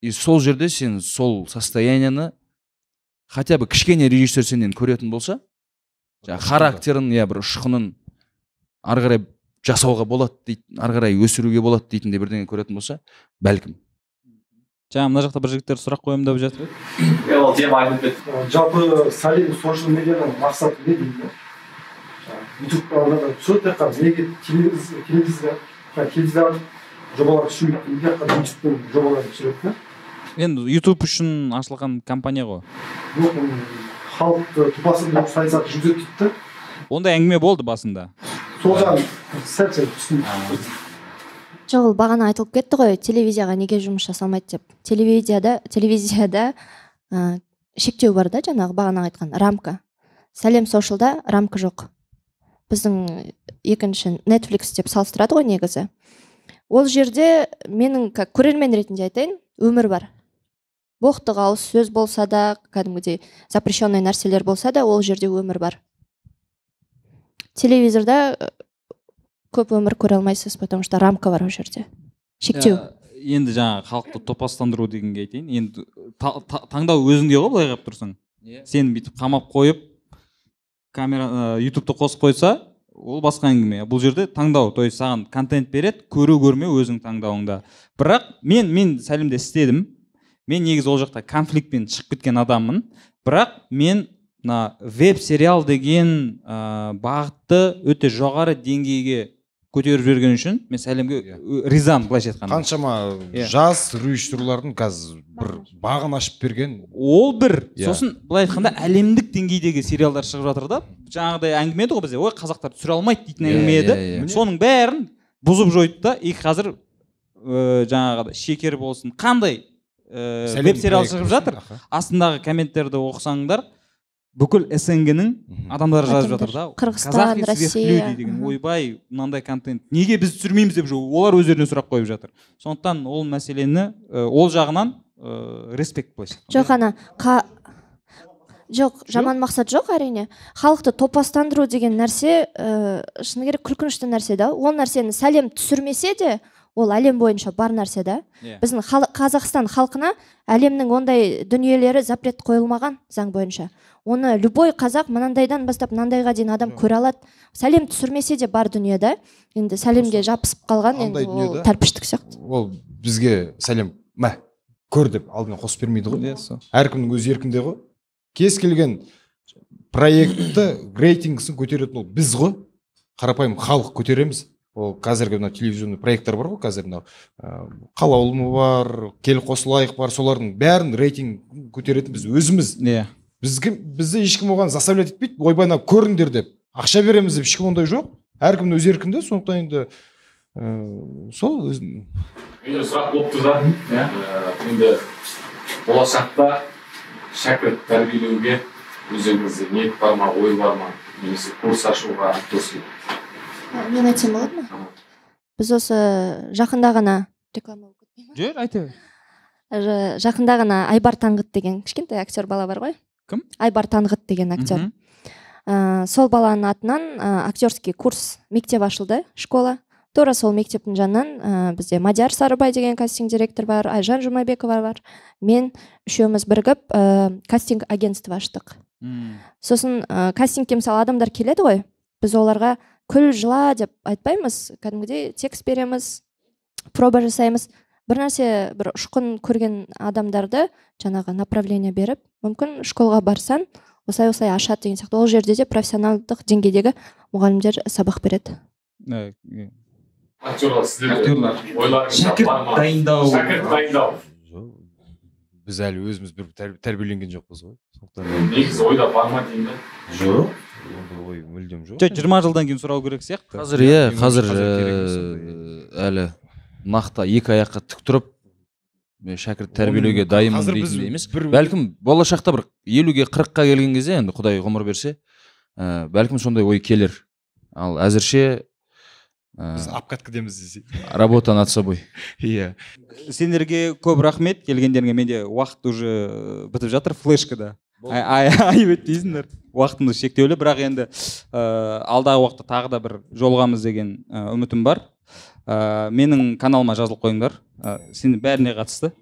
И сол жерде сен сол состояниені хотя бы кішкене режиссер сенен көретін болса жаңағы характерін иә бір ұшқынын ары қарай жасауға болады дейді ары қарай өсіруге болады дейтіндей бірдеңе көретін болса бәлкім. Жаңа мына жақта бір жігіттер сұрақ қоямын деп жатыр. Еді. иә ол тема айтылып кетті. Жалпы сәлем социал медианың мақсаты не дейді? Ютуб түсіреді тек қана неге телевизор жобалар түсіру керек тек қана ютубтың жобаларын түсіреді да енді ютуб үшін ашылған компания ғой. Жоқ халықты тупасымен саясат жүргізеді дейді да ондай әңгіме болды басында. Сол жағын сәл сәл түсіндім жоқ ол бағана айтылып кетті ғой телевизияға неге жұмыс жасалмайды деп. Телевизияда телевизияда ә, шектеу бар да жаңағы бағана айтқан рамка. Сәлем соушалда рамка жоқ. Біздің екінші netflix деп салыстырады ғой негізі. Ол жерде менің как көрермен ретінде айтайын өмір бар. Боқтық ауыз сөз болса да кәдімгідей запрещенный нәрселер болса да ол жерде өмір бар. Телевизорда көп өмір көре алмайсыз потому что рамка бар ол жерде. Шектеу. Иә, енді жаңағы халықты топастандыру дегенге айтайын. Енді та- та- таңдау өзіңде ғой былай қарап тұрсаң? Сені бүйтіп қамап қойып камера ә, ютубты қосып қойса ол басқа әңгіме. Бұл жерде таңдау. То есть саған контент береді көру көрмеу өзің таңдауыңда. Бірақ мен мен сәлемде істедім. Мен негізі ол жақта конфликтпен шығып кеткен адаммын. Бірақ мен мына веб сериал деген ә, бағытты өте жоғары деңгейге көтеріп жіберген үшін мен сәлемге ö- ризамын былайша айтқанда. Қаншама Иә. жас режиссерлардың қазір бір бағын ашып. берген ол бір. Иә. сосын былай айтқанда әлемдік деңгейдегі сериалдар шығып жатыр да. Жаңағыдай әңгіме еді ғой бізде. Ой қазақтар түсіре алмайды дейтін Иә, әңгіме еді. иә, иә. соның бәрін бұзып жойды да. И қазір ыыы жаңағыдай шекер болсын қандай веб сериал шығып жатыр? астындағы комменттерді оқысаңдар бүкіл снг адамдары жазып жатыр да. Қырғызстан, Россия. деген ойбай мынандай контент. Неге біз түсірмейміз деп уже олар өздеріне сұрақ қойып жатыр. Сондықтан ол мәселені ол жағынан ыыы респект былайша айтқанда. жоқ ана қа жоқ жаман мақсат жоқ әрине. Халықты топастандыру деген нәрсе ә, шыны керек күлкінішті нәрсе да. Ол нәрсені сәлем түсірмесе де ол әлем бойынша бар нәрсе да. Иә. біздің хал- қазақстан халқына әлемнің ондай дүниелері запрет қойылмаған заң бойынша. Оны любой қазақ мынандайдан бастап мынандайға дейін адам көре алады. Сәлем түсірмесе де бар дүние да. Енді сәлемге жабысып қалған енді ол да. тәлпіштік сияқты. Ол бізге сәлем мә көр деп алдымен қосып бермейді ғой. Иә, сол. әркімнің өз еркінде ғой. Кез келген проектті рейтингісін көтеретін ол біз ғой. Қарапайым халық көтереміз. Ол қазіргі мына телевизионный проекттер бар ғой қазір мынау қалаулымы бар кел қосылайық бар солардың бәрін рейтинг көтеретін біз өзіміз. Иә. Бізге бізді ешкім оған заставлять етпейді ойбай мына көріңдер деп ақша береміз деп ешкім ондай жоқ. Әркімнің өз еркінде сондықтан енді ә, сол менде сұрақ болып тұр да иә енді болашақта шәкірт тәрбиелеуге өздеріңізде ниет бар ма ой бар ма немесе курс ашуға мен айтсам болады ма біз осы жақында ғана реклама жүр айта бер жақында ғана айбар таңғыт деген кішкентай актер бала бар ғой. Кім? айбар таңғыт деген актер. Ә, сол баланың атынан ә, актерский курс мектеп ашылды школа. Тура сол мектептің жанынан ә, бізде мадияр сарыбай деген кастинг директор бар айжан жұмабекова бар. Мен үшеуміз бірігіп ә, кастинг агентство аштық. Сосын ә, кастингке мысалы адамдар келеді ғой. Біз оларға күл жыла деп айтпаймыз кәдімгідей текст береміз проба жасаймыз. Бір нәрсе бір ұшқын көрген адамдарды жаңағы направление беріп мүмкін школға барсаң осылай осылай ашады деген сияқты. Ол жерде де профессионалдық деңгейдегі мұғалімдер сабақ береді. Ә, актерлар Актерлар. шәкірт дайындау. Шәкірт дайындау. Жоқ біз әлі өзіміз бір тәр- тәрбиеленген жоқпыз ғой. Сондықтан негізі ойда бар ма деймін да жоқ. Ондай ой мүлдем жоқ. Жоқ жиырма жылдан кейін сұрау керек сияқты? Қазір иә Ең қазір ә, әлі нақты екі аяққа тік тұрып мен шәкірт тәрбиелеуге дайынмын біз дейтіндей емес бәлкім болашақта бір елуге қырыққа келген кезде енді құдай ғұмыр берсе ә, бәлкім сондай ой келер. Ал әзірше біз ә, обкаткідеміз десе работа над собой. Иә. Сендерге көп рахмет. Келгендеріңе менде уақыт уже бітіп жатыр флешкада. Ай- ай- айып өтпейсіңдер уақытымыз шектеулі бірақ енді ә, алдағы уақытта тағы да бір жолығамыз деген ә, үмітім бар. Ә, менің каналыма жазылып қойыңдар. Ә, сен бәріне қатысты.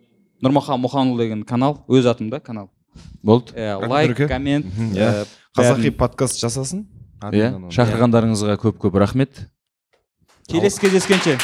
Нұрмахан мұханұлы деген канал өз атымда канал. Болды. Ә, Рахмет, лайк коммент иә. қазақи подкаст жасасын. Иә шақырғандарыңызға көп көп рахмет. Келесі кездескенше.